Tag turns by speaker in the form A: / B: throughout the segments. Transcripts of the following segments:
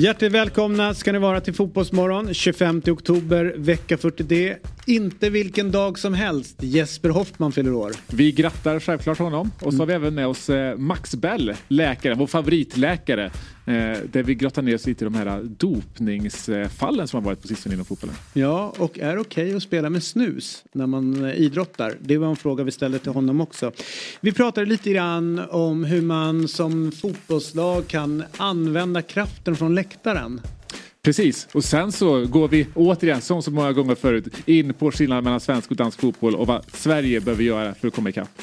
A: Hjärtligt välkomna ska ni vara till Fotbollsmorgon 25 oktober vecka 40D. Inte vilken dag som helst. Jesper Hoffman fyller år.
B: Vi grattar självklart honom och så har vi även med oss eh, Max Bell, läkare, vår favoritläkare. Eh, där vi grottar ner oss lite i de här dopningsfallen som har varit på sistone inom fotbollen.
A: Ja, och är okej okay att spela med snus när man eh, idrottar? Det var en fråga vi ställde till honom också. Vi pratade lite grann om hur man som fotbollslag kan använda kraften från läktaren.
B: Precis, och sen så går vi återigen som så många gånger förut in på skillnaden mellan svensk och dansk fotboll och vad Sverige behöver göra för att komma ikapp.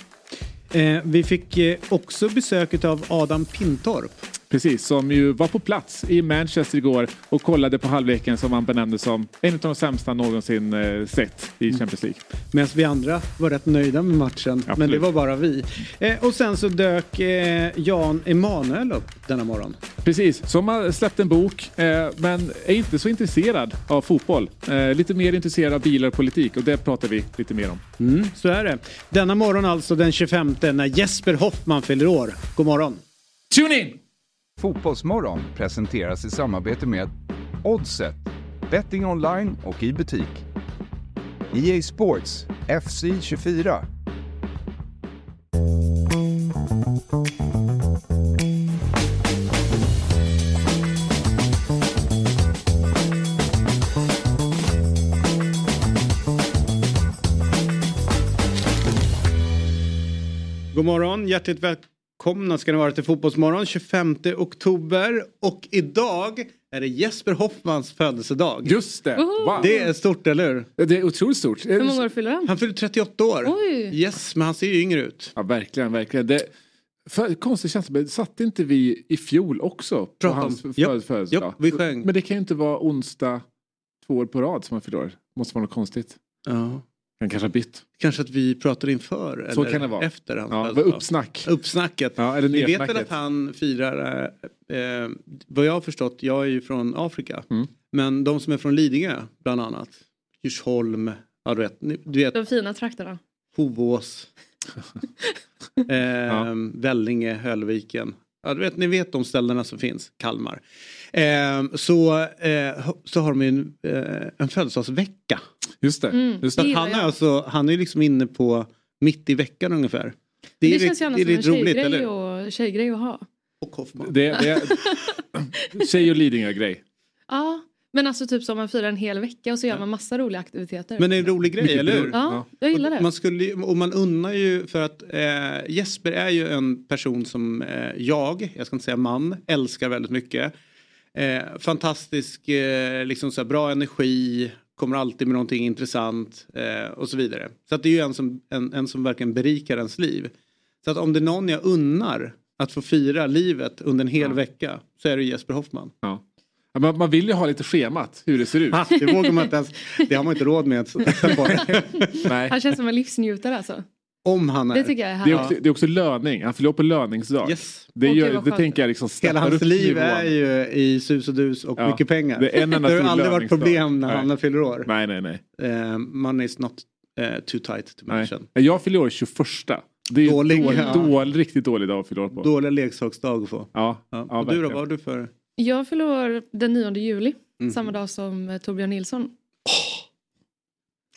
A: Eh, vi fick eh, också besök av Adam Pintorp.
B: Precis, som ju var på plats i Manchester igår och kollade på halvleken som han benämnde som en av de sämsta någonsin eh, sett i mm. Champions League.
A: Medan vi andra var rätt nöjda med matchen, Absolut. men det var bara vi. Eh, och sen så dök eh, Jan Emanuel upp denna morgon.
B: Precis, som har släppt en bok eh, men är inte så intresserad av fotboll. Eh, lite mer intresserad av bilar och politik och det pratar vi lite mer om.
A: Mm, så är det. Denna morgon alltså den 25 när Jesper Hoffman fyller år. God morgon!
B: Tune in!
C: Fotbollsmorgon presenteras i samarbete med Oddset, betting online och i butik. EA Sports, FC 24.
A: God morgon, hjärtligt välkomna välkomna ska ni vara till Fotbollsmorgon 25 oktober. Och idag är det Jesper Hoffmans födelsedag.
B: Just det! Wow.
A: Det är stort, eller hur?
B: Det är otroligt stort.
D: Hur många år fyller han?
A: Han fyller 38 år.
D: Oj.
A: Yes, men han ser ju yngre ut.
B: Ja, verkligen, verkligen. Det... För, konstig känsla, satt inte vi i fjol också på Pratar hans födelsedag?
A: Ja, vi sjöng.
B: Men det kan ju inte vara onsdag två år på rad som han fyller år. Måste vara något konstigt.
A: Ja.
B: Han kanske har bytt.
A: Kanske att vi pratar inför
B: Så eller kan det vara.
A: efter hans
B: ja, vad uppsnack.
A: Uppsnacket.
B: Ja, eller
A: Ni vet väl att han firar, eh, eh, vad jag har förstått, jag är ju från Afrika. Mm. Men de som är från Lidingö bland annat, Djursholm, ja, du, vet, du vet.
D: De fina trakterna.
A: Hovås. eh, ja. Vellinge, Höllviken. Ja, du vet, ni vet de ställena som finns, Kalmar. Eh, så, eh, så har de en, eh, en födelsedagsvecka.
B: Just det. Mm,
A: Just det. Han, är alltså, han är liksom inne på mitt i veckan ungefär.
D: Det, det känns gärna som en tjejgrej, och, tjejgrej att ha.
A: Och Hoffman.
B: Det, det, tjej och Lidingö-grej.
D: Ja. Men alltså typ som man firar en hel vecka och så gör man massa roliga aktiviteter.
A: Men det är en rolig grej, eller hur?
D: Ja, jag gillar det.
A: Man, skulle, och man unnar ju för att eh, Jesper är ju en person som eh, jag, jag ska inte säga man, älskar väldigt mycket. Eh, fantastisk, eh, liksom så här, bra energi, kommer alltid med någonting intressant eh, och så vidare. Så att det är ju en som, en, en som verkligen berikar ens liv. Så att om det är någon jag unnar att få fira livet under en hel ja. vecka så är det Jesper Hoffman.
B: Ja. Man, man, vill ju ha lite schemat hur det ser ut.
A: Ha, det vågar man inte ens, det har man inte råd med.
D: Nej. Han känns som en livsnjutare alltså.
A: Om han är.
D: Det tycker jag är
B: det är, också, det är också löning. Han fyller på löningsdag.
A: Yes.
B: Det, gör, det tänker jag liksom
A: Hela hans liv nivån. är ju i sus och dus och ja. mycket pengar.
B: Det, är en
A: det har aldrig varit problem när han fyller år.
B: Nej, nej, nej.
A: Uh, money is not uh, too tight to mention.
B: Nej. Jag fyller år 21. Det är dålig, dålig, ja. dålig, riktigt dålig dag att fylla år på.
A: Dålig leksaksdag att få.
B: Ja,
A: ja. ja och du då, vad har du för?
D: Jag fyller år den 9 juli. Mm. Samma dag som eh, Torbjörn Nilsson.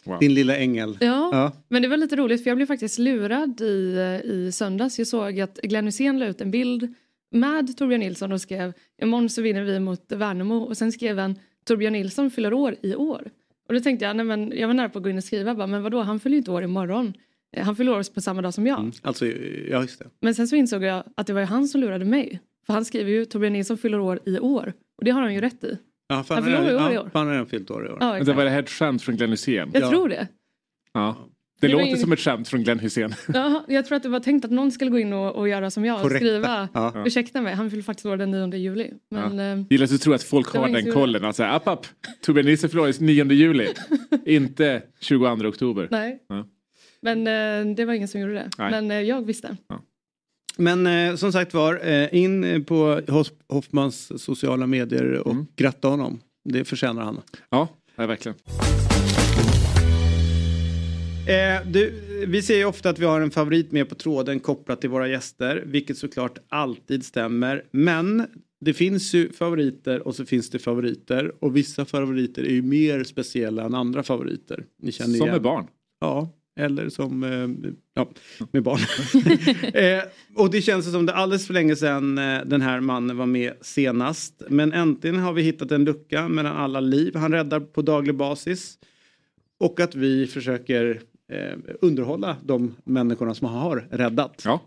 A: Wow. Din lilla ängel.
D: Ja, ja, men det var lite roligt för jag blev faktiskt lurad i, i söndags. Jag såg att Glenn Hysén la ut en bild med Torbjörn Nilsson och skrev imorgon så vinner vi mot Värnamo och sen skrev han Torbjörn Nilsson fyller år i år. Och då tänkte jag, nej men jag var nära på att gå in och skriva bara, men vadå han fyller ju inte år imorgon. Eh, han fyller år på samma dag som jag. Mm,
A: alltså, ja just det.
D: Men sen så insåg jag att det var han som lurade mig. För han skriver ju Torbjörn Nilsson fyller år i år. Och det har han ju rätt i.
A: Ja, han, fyller år i år. Han har redan fyllt år i år.
D: Ja,
B: men det var det här ett skämt från Glenn Hysén?
D: Jag ja. tror det.
B: Ja. Det, det låter ingen... som ett skämt från Glenn Hysén.
D: Ja, jag tror att det var tänkt att någon skulle gå in och, och göra som jag och skriva. Ja. Ursäkta mig, han fyller faktiskt år den 9 juli. Men, ja.
B: eh, Gillar att du tror att folk har den kollen. Alltså, app, app. Torbjörn Nisse fyller 9 juli. inte 22 oktober.
D: Nej. Ja. Men eh, det var ingen som gjorde det. Nej. Men eh, jag visste. Ja.
A: Men eh, som sagt var, eh, in på Hoffmans sociala medier och mm. gratta honom. Det förtjänar han.
B: Ja, ja verkligen.
A: Eh, du, vi ser ju ofta att vi har en favorit med på tråden kopplat till våra gäster, vilket såklart alltid stämmer. Men det finns ju favoriter och så finns det favoriter och vissa favoriter är ju mer speciella än andra favoriter. Ni känner
B: Som
A: igen.
B: med barn.
A: Ja, eller som eh, ja, med barn. eh, och det känns som det är alldeles för länge sedan eh, den här mannen var med senast. Men äntligen har vi hittat en lucka mellan alla liv han räddar på daglig basis. Och att vi försöker eh, underhålla de människorna som han har räddat.
B: Ja.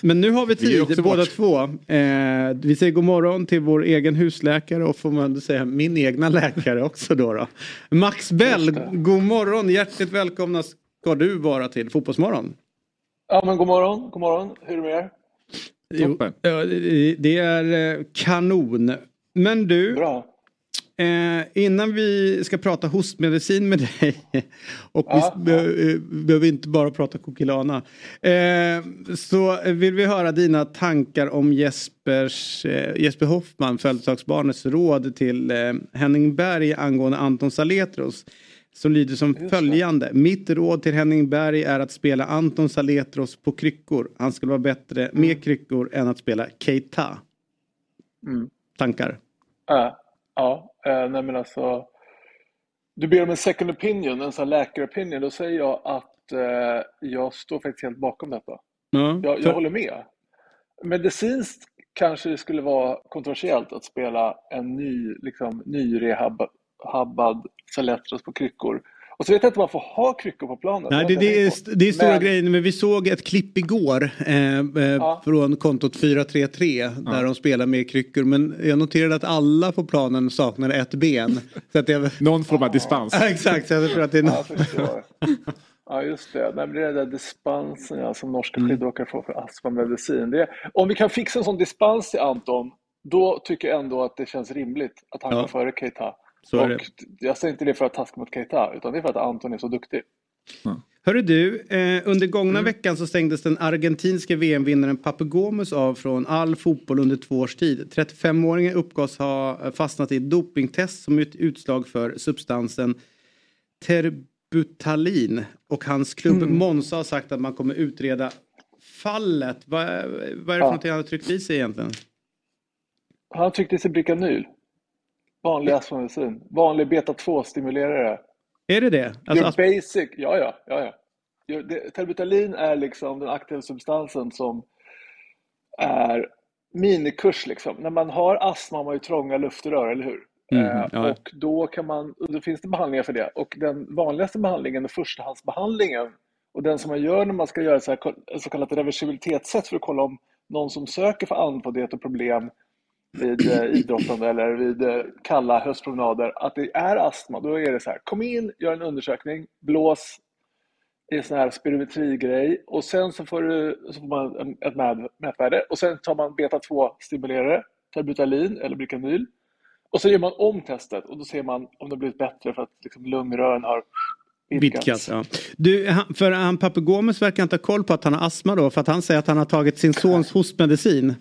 A: Men nu har vi
B: Vi
A: tid
B: också
A: båda
B: bort.
A: två. Eh, vi säger god morgon till vår egen husläkare och får man säga min egna läkare också då. då. Max Bell, god morgon, hjärtligt välkomna ska du vara till Fotbollsmorgon.
E: Ja, men god morgon, god morgon. Hur är det med er?
A: Jo, ja, det det är eh, kanon. Men du,
E: Bra.
A: Eh, innan vi ska prata hostmedicin med dig och
E: Ja,
A: vi be- eh, behöver inte bara prata kokilana. Eh, så vill vi höra dina tankar om Jespers, eh, Jesper Hoffman, födelsedagsbarnets råd till eh, Henning Berg angående Anton Saletros. Som lyder som följande. Mitt råd till Henning Berg är att spela Anton Saletros på kryckor. Han skulle vara bättre med kryckor än att spela Keita.
E: Mm.
A: Tankar?
E: Äh, ja, äh, nej men alltså. Du ber om en second opinion, en sån läkaropinion. Då säger jag att eh, jag står faktiskt helt bakom detta.
A: Ja,
E: Jag, jag håller med. Medicinskt kanske det skulle vara kontroversiellt att spela en ny, liksom, nyrehabbad Saletros på kryckor. Och så vet jag inte får ha kryckor på planen.
A: Nej, det, det, är, det är stora
E: Men-
A: grejer. Men vi såg ett klipp igår eh, eh,
E: Ja.
A: från kontot 433 där de spelar med kryckor. Men jag noterade att alla på planen saknade ett ben. Så att jag,
B: Någon form av dispens.
A: Ja, exakt, så jag tror att det är
E: Ja, förstår. Ja, just det. Nej, det är den där dispensen ja, som norska
A: Mm.
E: skidåkare får för astmamedicin. Det är, om vi kan fixa en sån dispens till Anton, då tycker jag ändå att det känns rimligt att han
A: Ja.
E: går före Keita.
A: Så
E: Och jag säger inte det för att taska mot Keita, utan det är för att Anton är så duktig.
A: Hörru du, eh, under gångna veckan så stängdes den argentinska VM-vinnaren Papu Gomes av från all fotboll under två års tid. 35-åringen uppgavs ha fastnat i ett dopingtest som ett utslag för substansen terbutalin. Och hans klubb Monza har sagt att man kommer utreda fallet. Vad, vad är det för
E: Ja.
A: någonting han har tryckt i sig egentligen?
E: Han tyckte sig Bricanyl. Vanlig astmamedicin. Vanlig beta-2-stimulerare.
A: Är det det? Alltså,
E: Your basic, ja ja, ja, ja. Terbutalin är liksom den aktiva substansen som är minikurs liksom. När man har astma har man ju trånga luftrör, eller hur?
A: Mhm,
E: Eh,
A: ja.
E: Och då kan man, då finns det behandlingar för det. Och den vanligaste behandlingen är förstahandsbehandlingen. Och den som man gör när man ska göra så, här, så kallat reversibilitetssätt för att kolla om någon som söker för andfåddhet och problem vid eh, idrottande eller vid eh, kalla höstpromenader att det är astma, då är det så här, kom in, gör en undersökning, blås i en sån här spirometrigrej och sen så får, du, så får man ett mät, mätvärde och sen tar man beta-2-stimulerare, terbutalin eller Bricanyl och så gör man om testet och då ser man om det blivit bättre för att liksom, lungrören har
A: Vidkas, ja. Du, han- för han Papu Gomes verkar inte ha koll på att han har astma då för att han säger att han har tagit sin sons hostmedicin.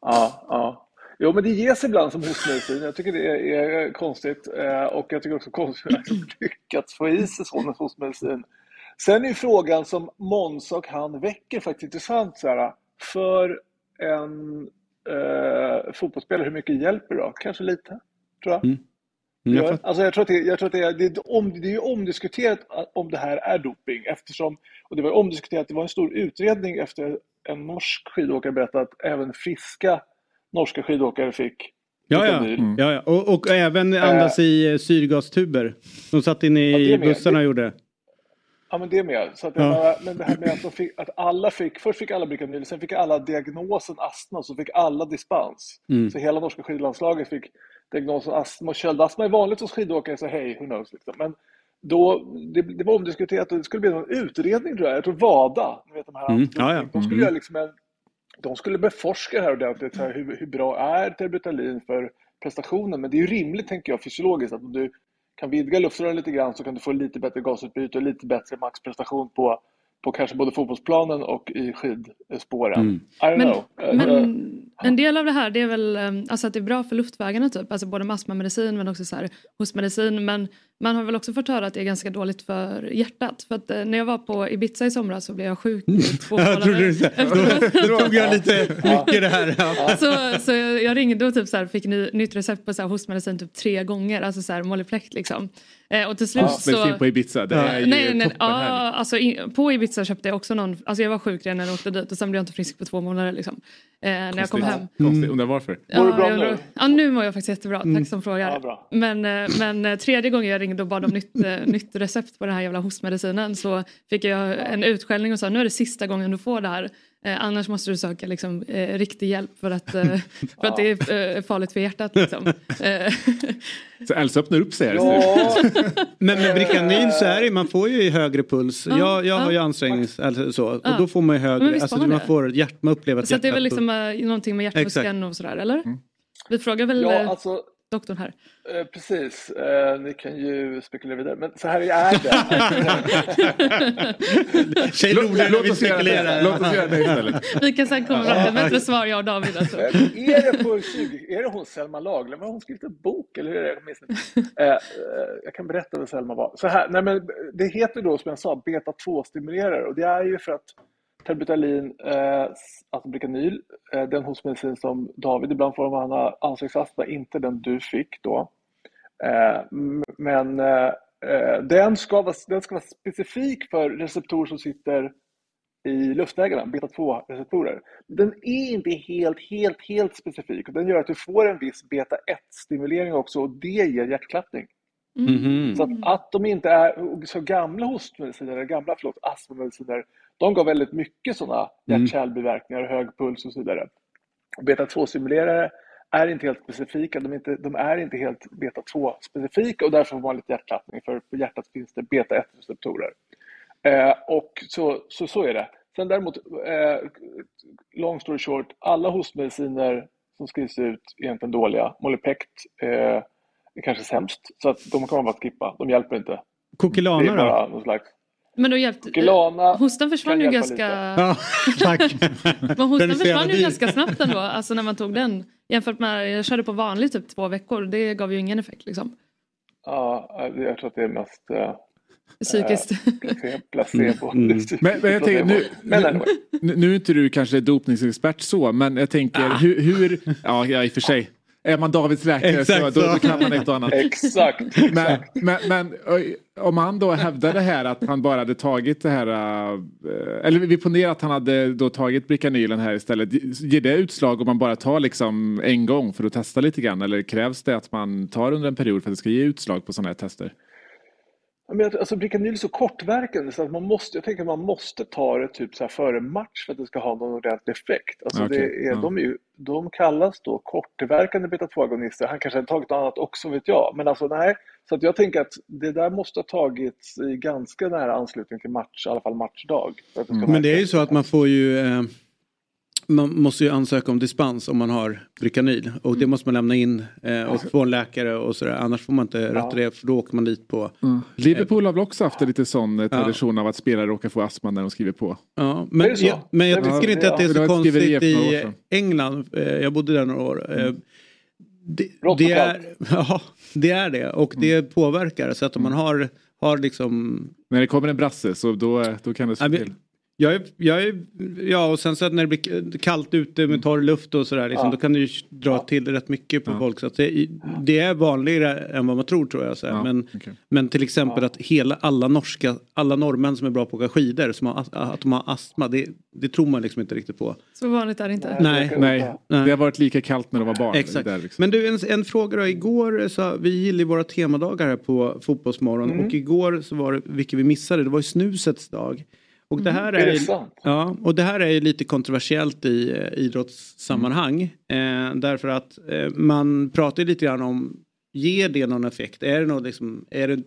E: Ja, ja. Jo, men det ges ibland som hostmedicin. Jag tycker det är konstigt. eh, Och jag tycker också konstigt att de lyckats få i sig sån hostmedicin. Sen är frågan som Måns och han väcker faktiskt intressant. Så här, för en eh, fotbollsspelare, hur mycket hjälper det då? Kanske lite, tror jag.
A: Mm, jag fattar.
E: alltså jag tror att det, jag tror att det, är, det, är om, det är ju omdiskuterat om det här är doping eftersom, och det var omdiskuterat, det var en stor utredning efter en norsk skidåkare berättade att även friska norska skidåkare fick
A: Ja, ja.
E: Bricanyl.
A: ja, ja. Och, och även andas i eh, syrgastuber. De satt inne
E: Ja,
A: i
E: det med.
A: bussarna och
E: Det-
A: gjorde.
E: Ja, men det är med. Så att
A: Ja.
E: jag bara, men det här med att, de fick, att alla fick, först fick alla Bricanyl, sen fick alla diagnosen astma, så fick alla dispens.
A: Mm.
E: Så hela norska skidlandslaget fick diagnosen astma. Och köldastma är vanligt hos skidåkare, så hej, who knows. Liksom. Men då, det, det var omdiskuterat och det skulle bli någon utredning tror jag. Jag tror WADA, ni vet de här,
A: Mm, ja, ja.
E: de skulle
A: Mm.
E: göra liksom en, de skulle beforska det här ordentligt. Så här, hur, hur bra är terbutalin för prestationen? Men det är ju rimligt, tänker jag, fysiologiskt att om du kan vidga luftrören lite grann så kan du få lite bättre gasutbyte och lite bättre maxprestation på, på kanske både fotbollsplanen och i skidspåren.
A: Mm.
E: I don't
D: Men,
E: know. Eh,
D: men
E: eh,
D: En del av det här det är väl um, alltså att det är bra för luftvägarna typ, alltså både med astmamedicin men också så här, hostmedicin. Men man har väl också fått höra att det är ganska dåligt för hjärtat. För att uh, när jag var på Ibiza i somras så blev jag sjuk i två månader.
A: då, då tog jag lite mycket det här. Ja.
D: Så, så jag, ringde och typ så här, fick ny, nytt recept på så här, hostmedicin typ tre gånger, alltså så här Moliplex liksom. Eh, och till slut så...
B: Medicin på Ibiza, det är ju
D: Nej, nej,
B: toppen
D: ja,
B: här.
D: alltså, in, på Ibiza köpte jag också någon, alltså jag var sjuk redan när jag åkte dit och sen blev jag inte frisk på två månader liksom. Eh, när jag kom hem.
B: Konstigt, undrar varför.
E: Mår du bra nu?
D: Ja, nu mår jag faktiskt jättebra. Tack som frågar.
E: Ja, bra.
D: Men, eh, men eh, tredje gången jag ringde och bad om nytt, eh, nytt recept på den här jävla hostmedicinen så fick jag en utskällning och sa nu är det sista gången du får det här. Eh, annars måste du söka liksom, eh, riktig hjälp för att, eh, för att det är eh, farligt för hjärtat. Liksom. Eh,
B: Så Elsa öppnar upp sig här.
E: Ja,
A: Men med Bricanyl så är det man får ju högre puls.
D: Ja,
A: jag, jag har ju
D: ja.
A: ansträngnings... Alltså, så, och
D: Ja.
A: då får man ju högre... Alltså,
D: får man
A: man får hjärt, man upplever att
D: så att det är väl
A: hjärtat-
D: liksom eh, någonting med hjärtmuskeln och sådär, eller? Vi frågar väl
E: ja alltså
D: doktorn här.
E: eh, precis. Eh, ni kan ju spekulera vidare. Men så här är det.
A: Tjej
B: Låt
A: vi
B: oss göra det.
A: spekulerar.
B: Låt oss göra det istället.
D: Vi kan sen komma fram till ett bättre svar, jag och David. Alltså.
E: Men är det på 20, är det hon Selma Lagerlöf? Har hon skrivit en bok eller hur är det? Jag, minns inte. Eh, eh, jag kan berätta vad Selma var. Så här, nej men det heter då som jag sa beta-2-stimulerare och det är ju för att terbutalin, eh, alltså Bricanyl, eh, den hostmedicin som David ibland får om han har ansiktsastma, inte den du fick då. Eh, men eh, eh, den, ska vara, den ska vara specifik för receptorer som sitter i luftvägarna, beta-2-receptorer. Den är inte helt, helt, helt specifik den gör att du får en viss beta-1-stimulering också och det ger hjärtklappning.
A: Mhm.
E: Så att, att de inte är så gamla hostmediciner, gamla förlåt, astmamediciner, de gav väldigt mycket sådana hjärt-kärlbiverkningar, hög puls och så vidare. Beta-2-stimulerare är inte helt specifika, de är inte, de är inte helt beta-2-specifika och därför får man lite hjärtklappning för på hjärtat finns det beta-1-receptorer. Eh, och så, så, så är det. Sen däremot, eh, long story short, alla hostmediciner som skrivs ut är egentligen dåliga. Molipect eh, är kanske sämst, så att de kan man bara skippa. De hjälper inte.
A: Kokilana då?
E: slags...
D: Men då hjälpte...
E: Gilana
D: Hostan försvann ju ganska...
A: Ja, tack.
D: Men hostan försvann ju ganska snabbt ändå, alltså när man tog den. Jämfört med, jag körde på vanlig typ två veckor, det gav ju ingen effekt liksom.
E: Ja, jag tror att det är mest eh,
D: Psykiskt.
E: placebo.
A: Mm.
B: Men, men jag tänker, nu, nu, nu, är inte du kanske dopningsexpert så, men jag tänker
A: Ah.
B: hur, hur, ja, ja i och för sig. Är man Davids läkare så,
A: Exakt
B: då,
A: så.
B: då kan man ett och annat.
E: Exakt.
B: Men, men, men om han då hävdade här att han bara hade tagit det här, eller vi ponerar att han hade då tagit Bricanylen här istället. Ger det utslag om man bara tar liksom en gång för att testa lite grann? Eller krävs det att man tar under en period för att det ska ge utslag på sådana här tester?
E: Men, alltså, Bricanyl är så kortverkande så att man måste, jag tänker att man måste ta det typ så här före match för att det ska ha någon ordentlig effekt. Alltså
B: Okej,
E: det är,
B: ja.
E: de, är ju, de kallas då kortverkande beta-2-agonister. Han kanske har tagit något annat också vet jag. Men alltså nej, så att jag tänker att det där måste ha tagits i ganska nära anslutning till match, i alla fall matchdag. ska
A: Men det är ju så att man får ju... Eh, man måste ju ansöka om dispens om man har Bricanyl. Och det måste man lämna in eh, och få en läkare och sådär. Annars får man inte rätta det för då åker man dit på...
B: Liverpool har väl också haft en lite sån eh, tradition av att spelare råkar få astma när de skriver på.
A: Ja, men,
E: det
A: jag, men jag
E: Det
A: tycker inte att det är så
B: Det
A: konstigt i. England. Eh, Jag bodde där några år. Eh, Det,
E: Rått
A: det,
E: och
A: är, ja, det är det och det
B: Mm.
A: påverkar. Så att om man har, har liksom
B: När det kommer en brasse så då, då kan det slå
A: Ja,
B: till.
A: Jag är, jag är, ja och sen så att när det blir kallt ute med torr luft och sådär liksom,
E: Ja.
A: då kan det ju dra till rätt mycket på
B: Ja.
A: folk. Så att det, det är vanligare än vad man tror tror jag. Så här.
B: Ja,
A: men,
B: okej.
A: men till exempel att hela, alla norska, alla norrmän som är bra på att åka skidor, som har, att de har astma, det, det tror man liksom inte riktigt på.
D: Så vanligt är det inte.
A: Nej.
E: det-
B: Nej,
A: Nej.
B: det har varit lika kallt när de var barn.
A: Exakt.
B: Där liksom.
A: Men du, en, en fråga då. Igår så vi gillar ju våra temadagar här på Fotbollsmorgon
E: Mm.
A: och igår så var det, vilket vi missade, det var ju snusets dag. Och det här
E: Mm. Är
A: är,
E: sant?
A: Ja, och det här är lite kontroversiellt i eh, idrottssammanhang. Eh, därför att eh, man pratar lite grann om, ger det någon effekt? Är det, något liksom, är det?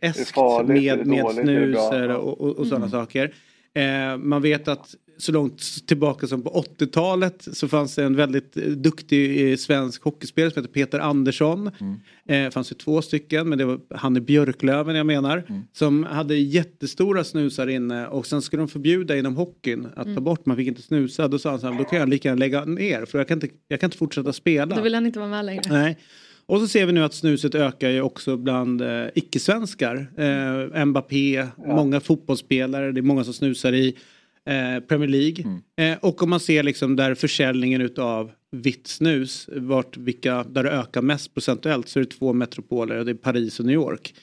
E: Är
A: med, med
E: dåligt? Är det
A: snus
E: bra?
A: eller- och, och, och sådana saker? Eh, man vet att så långt tillbaka som på 80-talet så fanns det en väldigt duktig svensk hockeyspelare som heter Peter Andersson. Mm. Eh, fanns ju två stycken men det var han i Björklöven jag menar. Mm. Som hade jättestora snusar inne och sen skulle de förbjuda inom hockeyn att mm. ta bort, man fick inte snusa. Då sa han så här, då kan jag lika gärna lägga ner för jag kan inte, jag kan inte fortsätta spela.
D: Då vill han inte vara med längre.
A: Nej. Och så ser vi nu att snuset ökar ju också bland eh, icke-svenskar. Eh, Mbappé, ja. många fotbollsspelare, det är många som snusar i eh, Premier League. Mm. Eh, och om man ser liksom där försäljningen utav vitt snus, vart, vilka, där det ökar mest procentuellt så är det två metropoler och det är Paris och New York.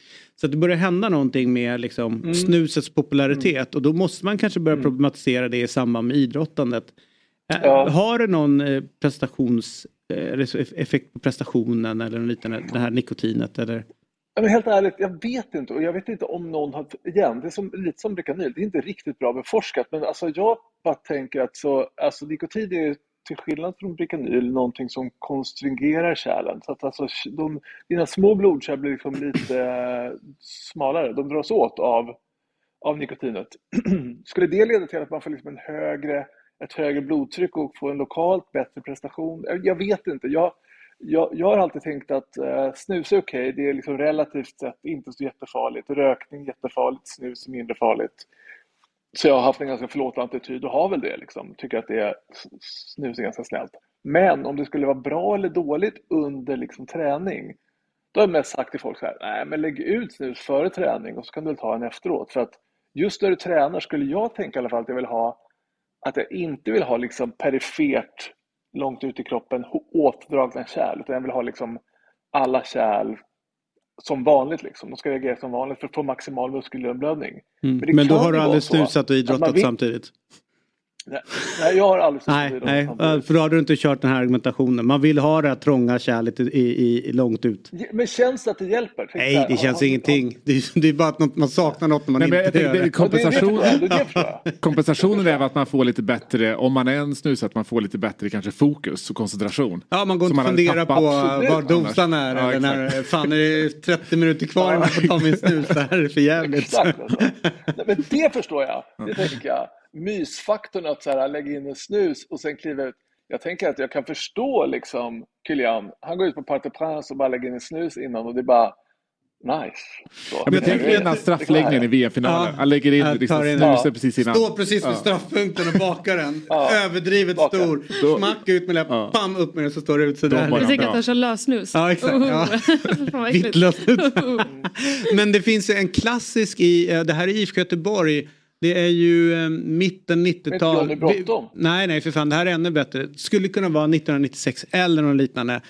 A: Så det börjar hända någonting med liksom, mm. snusets popularitet mm. och då måste man kanske börja mm. problematisera det i samband med idrottandet. Eh, ja. Har det någon eh, prestations effekt på prestationen eller liknande, det här nikotinet? Eller?
E: Men helt ärligt, jag vet inte och jag vet inte om någon har, igen, det är som, lite som Bricanyl, det är inte riktigt bra beforskat men alltså jag bara tänker att så, alltså nikotin är till skillnad från Bricanyl någonting som konstringerar kärlen så att alltså de, dina små blodkärl blir liksom lite eh, smalare, de dras åt av, av nikotinet. Skulle det leda till att man får liksom en högre ett högre blodtryck och få en lokalt bättre prestation. Jag vet inte. Jag, jag, jag har alltid tänkt att eh, snus är okej. Okay. Det är liksom relativt sett inte så jättefarligt. Rökning är jättefarligt, snus är mindre farligt. Så jag har haft en ganska förlåtande attityd och har väl det. Liksom. Tycker att det är, snus är ganska snällt. Men om det skulle vara bra eller dåligt under liksom, träning, då har jag mest sagt till folk så här, nej men lägg ut snus före träning och så kan du ta en efteråt. För att just när du tränar skulle jag tänka i alla fall att jag vill ha att jag inte vill ha liksom perifert långt ut i kroppen åtdragna kärl utan jag vill ha liksom alla kärl som vanligt. Liksom. De ska reagera som vanligt för att få maximal muskelblödning.
A: Mm. Men, Men då har du aldrig snusat och idrottat vill... samtidigt?
E: Nej, jag har aldrig
A: nej, nej, för då har du inte kört den här argumentationen. Man vill ha det här trånga kärlet i, i, i långt ut.
E: Men känns det att det hjälper?
A: Tänk nej, det känns har, ingenting. Det är, det är, bara att man saknar något när man nej, inte gör det.
B: Kompensation, kompensationen är att man får lite bättre, om man är en snus, att man får lite bättre kanske fokus och koncentration.
A: Ja, man går inte och funderar på var dosan är. Ja, eller när, fan är det 30 minuter kvar innan jag får ta min snus. Det här är för jävligt. Exakt.
E: Alltså. Men det förstår jag. Det tänker jag mysfaktorn att så här, lägga in en snus och sen kliva ut. Jag tänker att jag kan förstå liksom Kylian. Han går ut på Parc des Princes och bara lägger in en snus innan och det är bara Nice.
B: Så, men tänk dig den här straffläggningen i VM-finalen. Han lägger in liksom snusen ja. precis innan.
A: Står precis vid straffpunkten och bakar den. ja. Överdrivet Baka. stor. Smack ut med läppen, ja. pam upp med den så står det ut sådär.
D: Jag tänker att han kör lösnus.
A: Ja exakt. Oh. Vitt lösnus. men det finns en klassisk i, eh, det här är IFK Göteborg. Det är ju eh, mitten 90-tal.
E: Vet Johnny bråttom?
A: Nej, nej för fan det här är ännu bättre. Skulle kunna vara 1996 eller något liknande.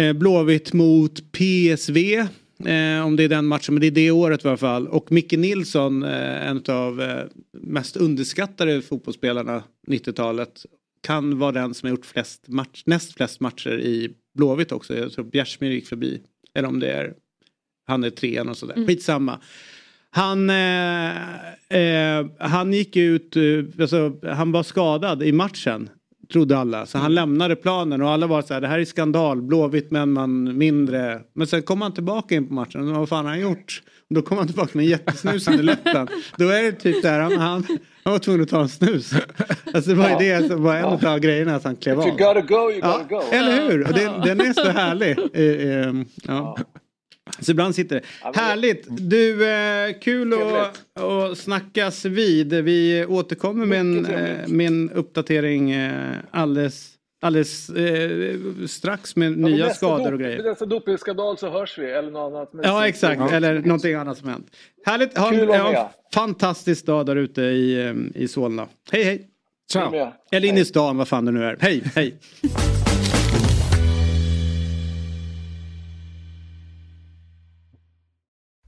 A: Eh, Blåvitt mot PSV. Eh, om det är den matchen, men det är det året i alla fall. Och Micke Nilsson, eh, en av eh, mest underskattade fotbollsspelarna 90-talet. Kan vara den som har gjort flest match, näst flest matcher i Blåvitt också. Jag tror Bjärsmyr gick förbi. Eller om det är han är trean och sådär. Mm. Skitsamma. Han, eh, eh, han gick ut, eh, alltså, han var skadad i matchen. Trodde alla. Så han mm. lämnade planen och alla var så här, det här är skandal, Blåvitt men man mindre. Men sen kom han tillbaka in på matchen och vad fan har han gjort? Och då kom han tillbaka med en jättesnus under läppen. Då är det typ där, han, han, han var tvungen att ta en snus. Alltså det var ju det som var en av grejerna att han klev av.
E: You gotta go, you gotta
A: ja, go. Eller hur? Den, den är så härlig. Ja. Så ibland sitter det. Ja, Härligt! Du, eh, kul att, att snackas vid. Vi återkommer med en, eh, med en uppdatering eh, alldeles, alldeles eh, strax med ja, nya skador och grejer.
E: Nästa dopingskandal så hörs vi eller något annat.
A: Ja exakt, ja. eller någonting annat som hänt. Härligt! Ha en ja, fantastisk dag där ute i, eh, i Solna. Hej hej!
B: Ciao!
A: Eller in i stan, vad fan det nu är. Hej hej!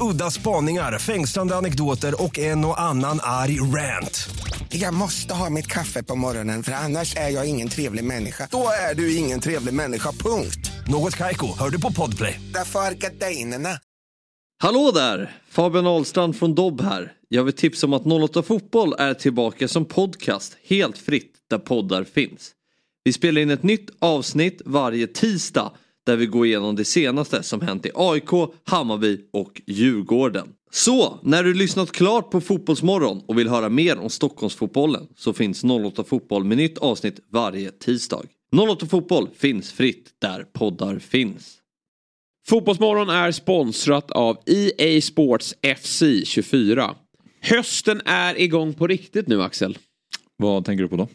F: Udda spaningar, fängslande anekdoter och en och annan arg rant.
G: Jag måste ha mitt kaffe på morgonen för annars är jag ingen trevlig människa. Då är du ingen trevlig människa, punkt.
F: Något kajko, hör du på podplay.
G: Därför är gardinerna.
H: Hallå där! Fabian Ahlstrand från Dobb här. Jag vill tipsa om att 08 Fotboll är tillbaka som podcast helt fritt där poddar finns. Vi spelar in ett nytt avsnitt varje tisdag där vi går igenom det senaste som hänt i AIK, Hammarby och Djurgården. Så, när du lyssnat klart på Fotbollsmorgon och vill höra mer om Stockholmsfotbollen så finns 08 Fotboll med nytt avsnitt varje tisdag. 08 Fotboll finns fritt där poddar finns.
I: Fotbollsmorgon är sponsrat av EA Sports FC 24. Hösten är igång på riktigt nu Axel.
J: Vad tänker du på då?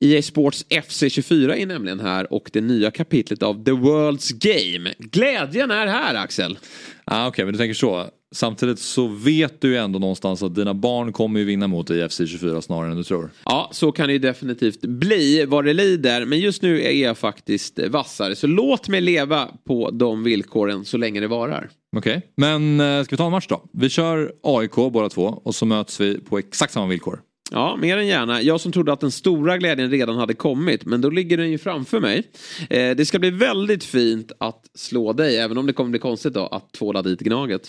I: EA Sports FC 24 är nämligen här och det nya kapitlet av The World's Game. Glädjen är här Axel.
J: Ah, Okej, okay, men du tänker så. Samtidigt så vet du ju ändå någonstans att dina barn kommer ju vinna mot IFC 24 snarare än du tror.
I: Ja, så kan det ju definitivt bli vad det lider. Men just nu är jag faktiskt vassare. Så låt mig leva på de villkoren så länge det varar.
J: Okej, okay. men eh, ska vi ta en match då? Vi kör AIK båda två och så möts vi på exakt samma villkor.
I: Ja, mer än gärna. Jag som trodde att den stora glädjen redan hade kommit, men då ligger den ju framför mig. Eh, det ska bli väldigt fint att slå dig, även om det kommer bli konstigt då att tvåla dit Gnaget.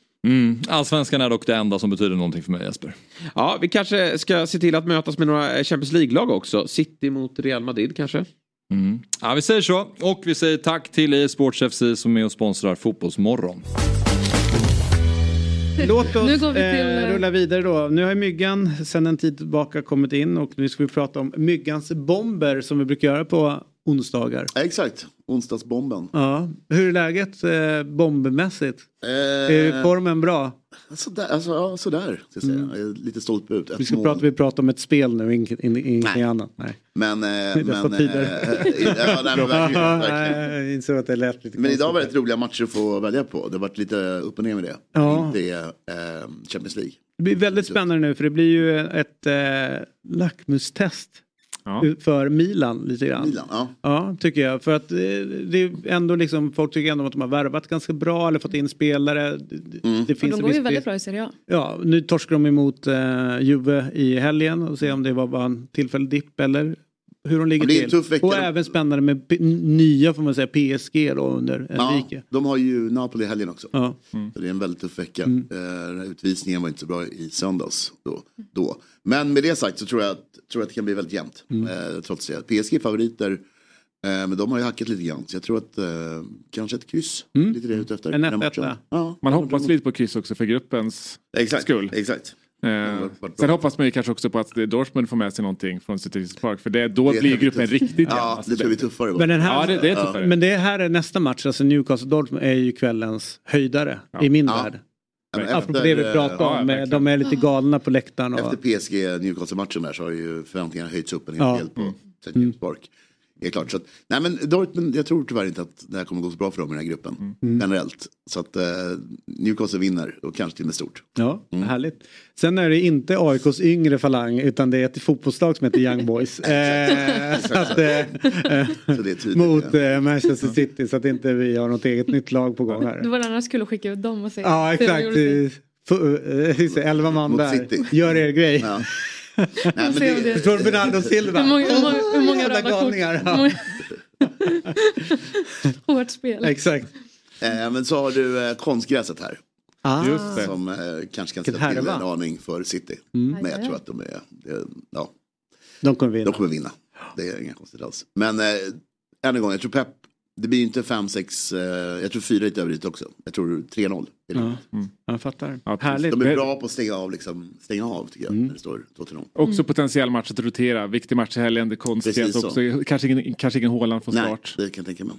J: Mm. Allsvenskan är dock det enda som betyder någonting för mig Jesper.
I: Ja, vi kanske ska se till att mötas med några Champions League-lag också. City mot Real Madrid kanske.
J: Mm. Ja, vi säger så. Och vi säger tack till e-sports FC som är och sponsrar Fotbollsmorgon.
A: Låt oss vi till... eh, rulla vidare då. Nu har Myggan sedan en tid tillbaka kommit in och nu ska vi prata om Myggans bomber som vi brukar göra på onsdagar.
K: Exakt, onsdagsbomben.
A: Ja. Hur är läget eh, bombmässigt? Eh, är formen bra?
K: Sådär, alltså, ja, sådär ska jag säga. Mm. Jag är lite stolt ut.
A: Vi ska prata, vi pratar om ett spel nu, ingenting in, nej. annat. Nej.
K: Men... Eh, men, eh, ja, nej, men verkligen, verkligen.
A: insåg att det lät lite
K: Men idag var det rätt roliga matcher att få välja på. Det har varit lite upp och ner med det.
A: Ja.
K: Är eh, Champions League.
A: Det blir väldigt spännande nu för det blir ju ett eh, lackmustest ja. för Milan lite grann.
K: Milan, ja.
A: ja, tycker jag. För att eh, det är ändå liksom, folk tycker ändå att de har värvat ganska bra eller fått in spelare.
D: Mm. Det finns de går ju väldigt bra i Serie A.
A: Ja, nu torskar de emot uh, Juve i helgen och se om det var bara en tillfällig dipp eller hur de ligger
K: till.
A: Och även spännande med nya får man säga PSG då under Enrique.
K: Ja, de har ju Napoli i helgen också.
A: Ja.
K: Mm. Så det är en väldigt tuff vecka. Mm. Uh, utvisningen var inte så bra i söndags. Då, då. Men med det sagt så tror jag, att, tror jag att det kan bli väldigt jämnt. Mm. Uh, trots det. PSG är favoriter. Uh, men de har ju hackat lite grann. Så jag tror att kanske ett kryss. Mm. Lite det ute efter.
A: En 1
B: ja. Man hoppas lite på kryss också för gruppens
K: exakt,
B: skull.
K: Exakt.
B: Eh, sen hoppas man ju kanske också på att Dortmund får med sig någonting från City Park. För det, då det blir gruppen tuff. riktigt
K: Ja, alltså, det tror vi tuffare.
A: Men, den här,
B: ja, det, det är tuffare.
A: men det här är nästa match, alltså Newcastle-Dortmund är ju kvällens höjdare ja. i min ja. värld. Ja, Apropå det vi pratade om, ja, de är lite galna på läktaren. Och...
K: Efter PSG Newcastle-matchen där så har ju förväntningarna höjts upp en hel del på mm. St. Park. Det är klart. Så att, nej men Dortmund, jag tror tyvärr inte att det här kommer gå så bra för dem i den här gruppen. Mm. Generellt. Så att eh, Newcastle vinner och kanske till och med stort.
A: Ja, mm. härligt. Sen är det inte AIKs yngre falang utan det är ett fotbollslag som heter Young Boys. eh, så att, eh, så tydligt, mot eh, Manchester City så att inte vi har något eget nytt lag på gång här.
D: Det var annars kul att skicka ut dem och se.
A: Ja exakt. Eh, elva man där. Gör er grej. Ja. Nej, men det... Från Bernardo Silva.
D: Hur många, hur många, hur många röda galningar. kort? Hårt spel.
A: Exakt.
K: Eh, men så har du eh, konstgräset här.
A: Ah.
K: Just det. Som eh, kanske kan ställa till en aning för City. Mm. Men jag tror att de är, det, ja.
A: De kommer vinna.
K: De kommer vinna. Det är inga konstigt alls. Men eh, än en gång, jag tror Pep det blir inte 5-6, eh, jag tror 4 lite över dit också. Jag tror 3-0.
A: Ja, mm. Jag fattar. Ja, Härligt.
K: De är bra på att stänga av, liksom, stänga av tycker jag. Mm. När det står 2-0.
B: Också potentiell match att rotera. Viktig match i helgen. Det konstiga också. Kanske ingen, kanske ingen Håland får start.
K: Nej, det kan jag tänka mig.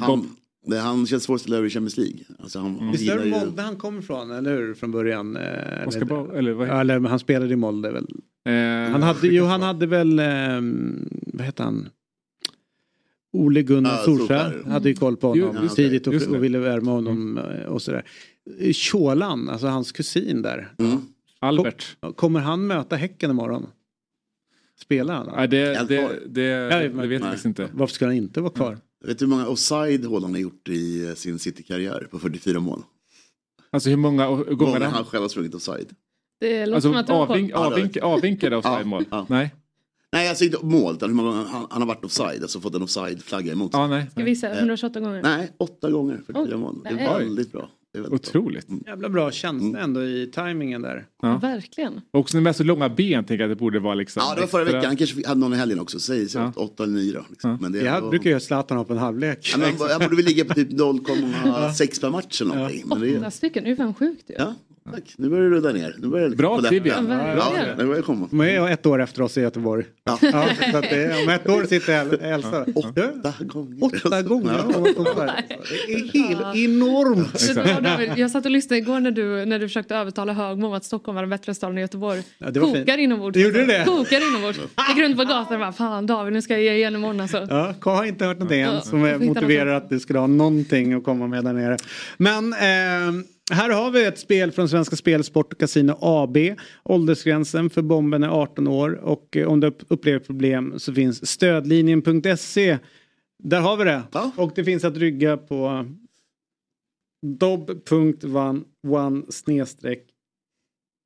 K: Han, det, han känns ställa över i Champions League. Alltså han,
A: mm. Visst är det Molde han kommer ifrån, eller hur? Från början. Eh,
B: Oskar ba, eller, vad
A: eller han spelade i Molde väl? Eh, han hade, jo, han hade väl, eh, vad heter han? Ole Gunnar ah, Solskjaer hade ju koll på honom jo, tidigt och, och, ville värma honom mm. och sådär. Tjålan, alltså hans kusin där.
K: Mm.
B: Albert.
A: Kommer han möta Häcken imorgon? Spelar han?
B: Ja, det, det, det, det vet jag
K: nej.
B: faktiskt inte.
A: Varför skulle han inte vara kvar?
K: Vet du hur många offside Haaland har gjort i eh, sin City-karriär på 44 mål?
B: Alltså hur många gånger
K: Gånger
B: han...
K: själv har sprungit offside.
D: Det låter
B: Alltså
D: som att
B: avvink, avvink, avvinkade offside-mål?
K: Ja.
B: Nej.
K: Nej, alltså inte mål, utan hur många gånger han, han har varit offside, alltså fått en offside-flagga emot sig.
B: Ja, nej.
D: Ska vi gissa 128 gånger?
K: Nej, åtta gånger 44
D: Oj,
K: mål. Det är väldigt bra. Det är väldigt bra.
B: Otroligt.
A: Jävla bra känsla ändå i tajmingen där.
B: Ja.
D: Verkligen.
B: Och också med så långa ben tänker jag att det borde vara liksom...
K: Ja, det var förra veckan. Han kanske hade någon i helgen också. Säg
B: Ja.
K: åtta eller nio då. Liksom. Men det
A: Jag
K: ändå-
A: brukar ju Zlatan på en halvlek.
K: Ja, men, jag borde väl ligga på typ 0,6 per match eller någonting. Men det
D: Åtta stycken, det är fan sjukt ju.
K: Ja, tack. Nu börjar det rudda ner. Nu börjar det
B: Bra trivia.
D: Ja,
K: Ja,
D: verkligen.
K: det börjar komma.
A: De är ett år efter oss i Göteborg.
K: Ja.
A: Ja, så att det, om ett år sitter El- Elsa.
K: Åtta gånger.
A: Åtta gånger.
K: Ja.
A: Ja. Det är helt enormt.
D: David? Jag satt och lyssnade igår när du, när du försökte övertala Högmo om att Stockholm var den bättre staden än Göteborg.
A: Ja, det var fint.
D: Kokar inombords.
A: Det gjorde det?
D: Kokar inombords. Gick runt på gatan och bara fan David nu ska jag ge igen imorgon alltså.
A: Ja, K har inte hört någonting än
D: Ja,
A: som
D: jag
A: motiverar
D: något.
A: att du skulle ha någonting att komma med där nere. Men eh, här har vi ett spel från Svenska Spel, Sport och Casino AB. Åldersgränsen för bomben är 18 år och eh, om du upp- upplever problem så finns stödlinjen.se. Där har vi det.
K: Ja.
A: Och det finns att rygga på dob.one snedstreck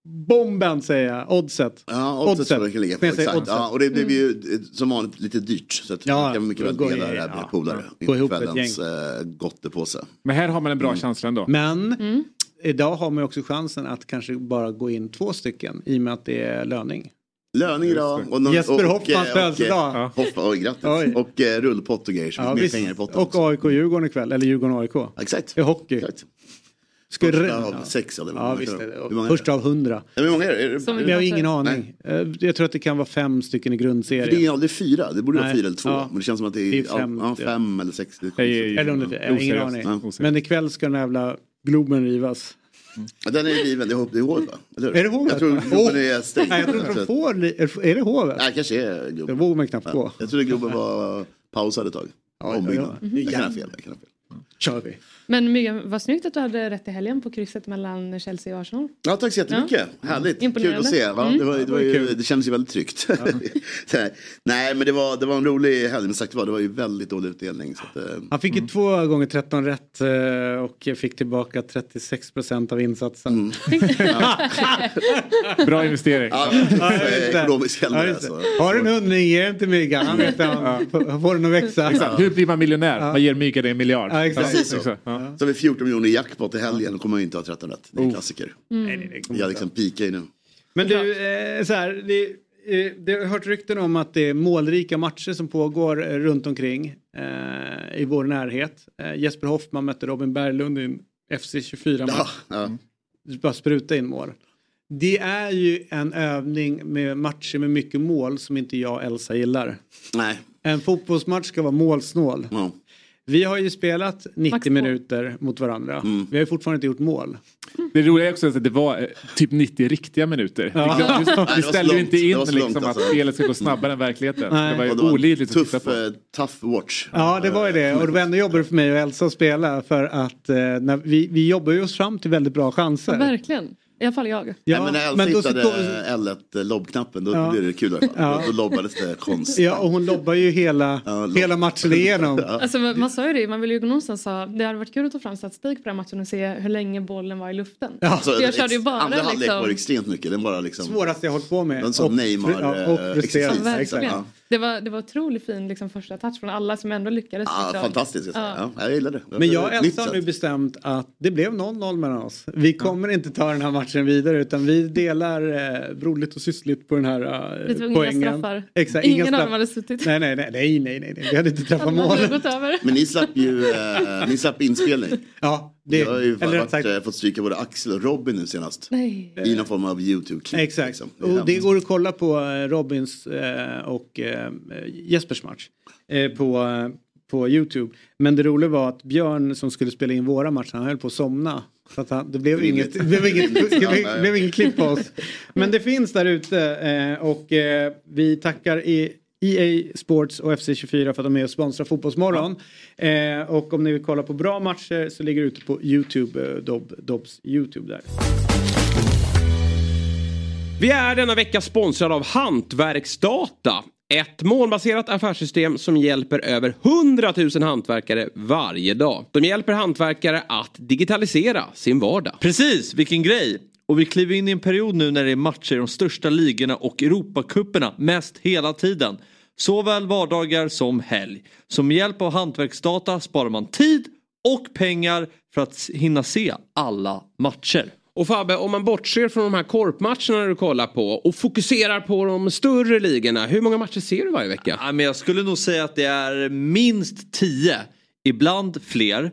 A: bomben säger jag, oddset.
K: Ja, oddset
A: Oddset.
K: ligga på. Exakt. Ja, och det blev ju eh, som vanligt lite dyrt. Så att
A: Ja,
K: man kan mycket väl dela
A: i-
K: det här med
A: ja,
K: polare.
A: ja. Gå ihop
K: kvällens eh, gottepåse.
B: Men här har man en bra
K: Mm.
B: känsla ändå.
A: Men
D: Mm.
A: idag har man ju också chansen att kanske bara gå in två stycken i och med att det är löning.
K: Löning idag. Och någon,
A: Jesper
K: och-
A: Hoffmans födelsedag.
K: och- Hoffa, oj, grattis.
A: Oj.
K: Och eh, rullpott och grejer. Så
A: Ja,
K: mer pengar i potten.
A: Och AIK-Djurgården ikväll, eller Djurgården-AIK.
K: Exakt.
A: Är hockey.
K: Exakt.
A: Ska
K: Första
A: re-
K: av sex. Eller
A: Ja, visst
K: är
A: är
K: det?
A: det.
K: Är
A: Första
K: det?
A: av hundra.
K: Ja, Hur många är det? är det?
D: Som-
A: Men jag har ingen
D: Nej.
A: aning. Eh, Jag tror att det kan vara fem stycken i
K: För det är
A: grundserien.
K: aldrig fyra. Det borde vara
A: Nej.
K: fyra eller två.
A: Ja.
K: Men det känns som att det är,
A: Det är fem,
K: ja,
A: ja.
K: fem eller sex. Det är.
A: Eller om det, jag har ingen
B: Oseriöst.
A: aning. Men ikväll ska den jävla Globen rivas.
K: Ja, den är riven. Det är, det är hovet va? Eller?
A: Är det hovet?
K: Jag tror! Globen är stängd.
A: Nej, jag tror inte de får... Är det hovet?
K: Nej, kanske är
A: Det
K: Globen.
A: vågar man knappt gå.
K: Ja. Jag trodde Globen var pausad ett tag. Ombyggnad. fel. Jag kan ha fel.
A: Kör vi.
D: Men Myggan, vad snyggt att du hade rätt i helgen på krysset mellan Chelsea och Arsenal.
K: Ja, tack så jättemycket. Härligt.
D: Imponerande.
K: Kul att se. Va?
D: Mm.
K: Det, var, det, var ju, det kändes ju väldigt tryggt. Här, Nej, men det var, det var en rolig helg. Men sagt var, det var ju väldigt dålig utdelning. Så att, eh,
A: Han fick ju två gånger 13 rätt eh, och fick tillbaka 36 procent av insatsen.
B: Bra investering.
K: ja,
A: Ja,
K: ja, ekonomisk
A: Ja, det.
K: alltså.
A: Har du en hundring, ge den till Myggan. Han vet han får- den att växa.
B: Exakt. Hur blir man miljonär? Man ger Mikael en miljard.
A: Ja, exakt.
K: Precis så.
B: Ja.
K: Så har vi 14 miljoner i jackpot i helgen. Då kommer man ju inte ha 13 rätt. Det är en klassiker.
A: Nej, nej, nej, kommer
K: Jag liksom pikar ju nu.
A: Men du, eh, så här, det, eh, det har hört rykten om att det är målrika matcher som pågår eh, runt omkring eh, i vår närhet. Jesper Hoffman mötte Robin Berglund i en FC24-match.
K: Ja, ja.
A: Bara spruta in mål. Det är ju en övning med matcher med mycket mål som inte jag och Elsa gillar.
K: Nej.
A: En fotbollsmatch ska vara målsnål.
K: Ja.
A: Vi har ju spelat 90
D: Max två.
A: minuter mot varandra.
K: Mm.
A: Vi har ju fortfarande inte gjort mål.
B: Det roliga är också att det var eh, typ 90 riktiga minuter.
A: Ja.
K: Var
B: ställer
K: så
B: ju inte in liksom,
K: långt,
B: att
K: alltså.
B: spelet ska gå snabbare än verkligheten.
A: Nej.
B: Det var ju
K: det var
B: olidligt att titta
K: tuff,
B: på.
K: eh, tough watch.
A: Ja, det var ju det. Och det var ändå jobbigt för mig och Elsa att spela för att eh, när vi, vi jobbar ju oss fram till väldigt bra chanser.
D: Verkligen. I alla fall jag.
A: Ja,
K: Nej, men när Elsa hittade
A: kom-
K: L1 lobbknappen då,
A: Ja.
K: blev det kul i alla fall.
A: Ja.
K: Då, lobbades det konst.
A: Ja, och hon lobbar ju hela,
K: Ja, lobb.
A: hela matchen igenom.
D: Alltså, man sa ju det, man vill ju någonstans ha, det hade varit kul att ta fram statistik på den matchen och se hur länge bollen var i luften.
A: Ja.
D: Så jag körde ju bara
K: Andra halvlek
D: liksom-
K: var det extremt mycket. Den bara liksom...
A: Svåraste jag hållit på med.
K: En sån
A: Och-
K: Neymar, eh,
A: och
K: Exakt, ja.
D: Det var, det var otroligt fin liksom, första touch från alla som ändå lyckades.
K: Ja,
D: liksom.
K: fantastiskt. Jag.
D: Ja.
K: ja, jag gillar det.
A: Men jag och Elsa har nu bestämt att det blev 0-0 mellan oss. Vi kommer inte ta den här matchen vidare utan vi delar eh, broderligt och syssligt på den här eh,
D: Lite inga
A: poängen.
D: straffar.
A: Exakt,
D: Ingen
A: inga
D: av
A: straff.
D: dem hade suttit.
A: Nej, nej, nej, nej, nej, nej, nej. vi hade inte träffat
D: Alla
A: mål.
D: hade gått över.
K: Men ni slapp ju eh, ni slapp inspelning.
A: Ja, det,
K: Jag har ju
A: eller
K: varit,
A: sagt,
K: eh, fått stryka både Axel och Robin nu senast.
D: Nej.
K: I någon form av YouTube-klipp.
A: Exakt.
K: liksom. är
A: och det går att kolla på eh, Robins eh, och eh, Jespers match eh, på, på Youtube. Men det roliga var att Björn som skulle spela in våra matcher, han höll på att somna. Så att han, det blev inget, det blev inget, det blev, det inget klipp på oss. Men det finns där ute och vi tackar i EA Sports och FC24 för att de är med och sponsrar Fotbollsmorgon. Eh, och om ni vill kolla på bra matcher så ligger det ute på Youtube, eh, Dob, Dobbs Youtube där.
I: Vi är denna vecka sponsrade av Hantverksdata. Ett målbaserat affärssystem som hjälper över 100 000 hantverkare varje dag. De hjälper hantverkare att digitalisera sin vardag.
H: Precis, vilken grej! Och vi kliver in i en period nu när det är matcher i de största ligorna och Europacuperna mest hela tiden. Såväl vardagar som helg. Så med hjälp av hantverksdata sparar man tid och pengar för att hinna se alla matcher.
I: Och Fabbe, om man bortser från de här korpmatcherna du kollar på och fokuserar på de större ligorna. Hur många matcher ser du varje vecka?
H: Ja, men jag skulle nog säga att det är minst tio. Ibland fler.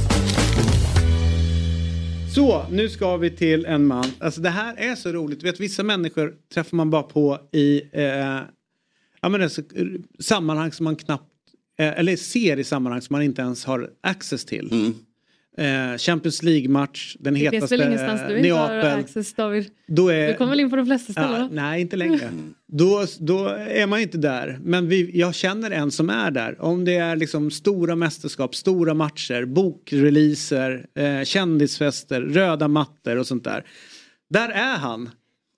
A: Så, nu ska vi till en man. Alltså det här är så roligt. Vet, vissa människor träffar man bara på i eh, ja, men alltså, sammanhang som man knappt, eh, eller ser i sammanhang som man inte ens har access till. Mm. Eh, Champions League-match, den
D: Det
A: hetaste
D: väl ingenstans du har
A: Neapel.
D: access David?
A: Då är,
D: Du kommer väl in på de flesta ställen?
A: nej, inte längre. Då, då är man inte där. Men vi, jag känner en som är där. Om det är liksom stora mästerskap, stora matcher, bokreleaser, eh, kändisfester, röda mattor och sånt där. Där är han.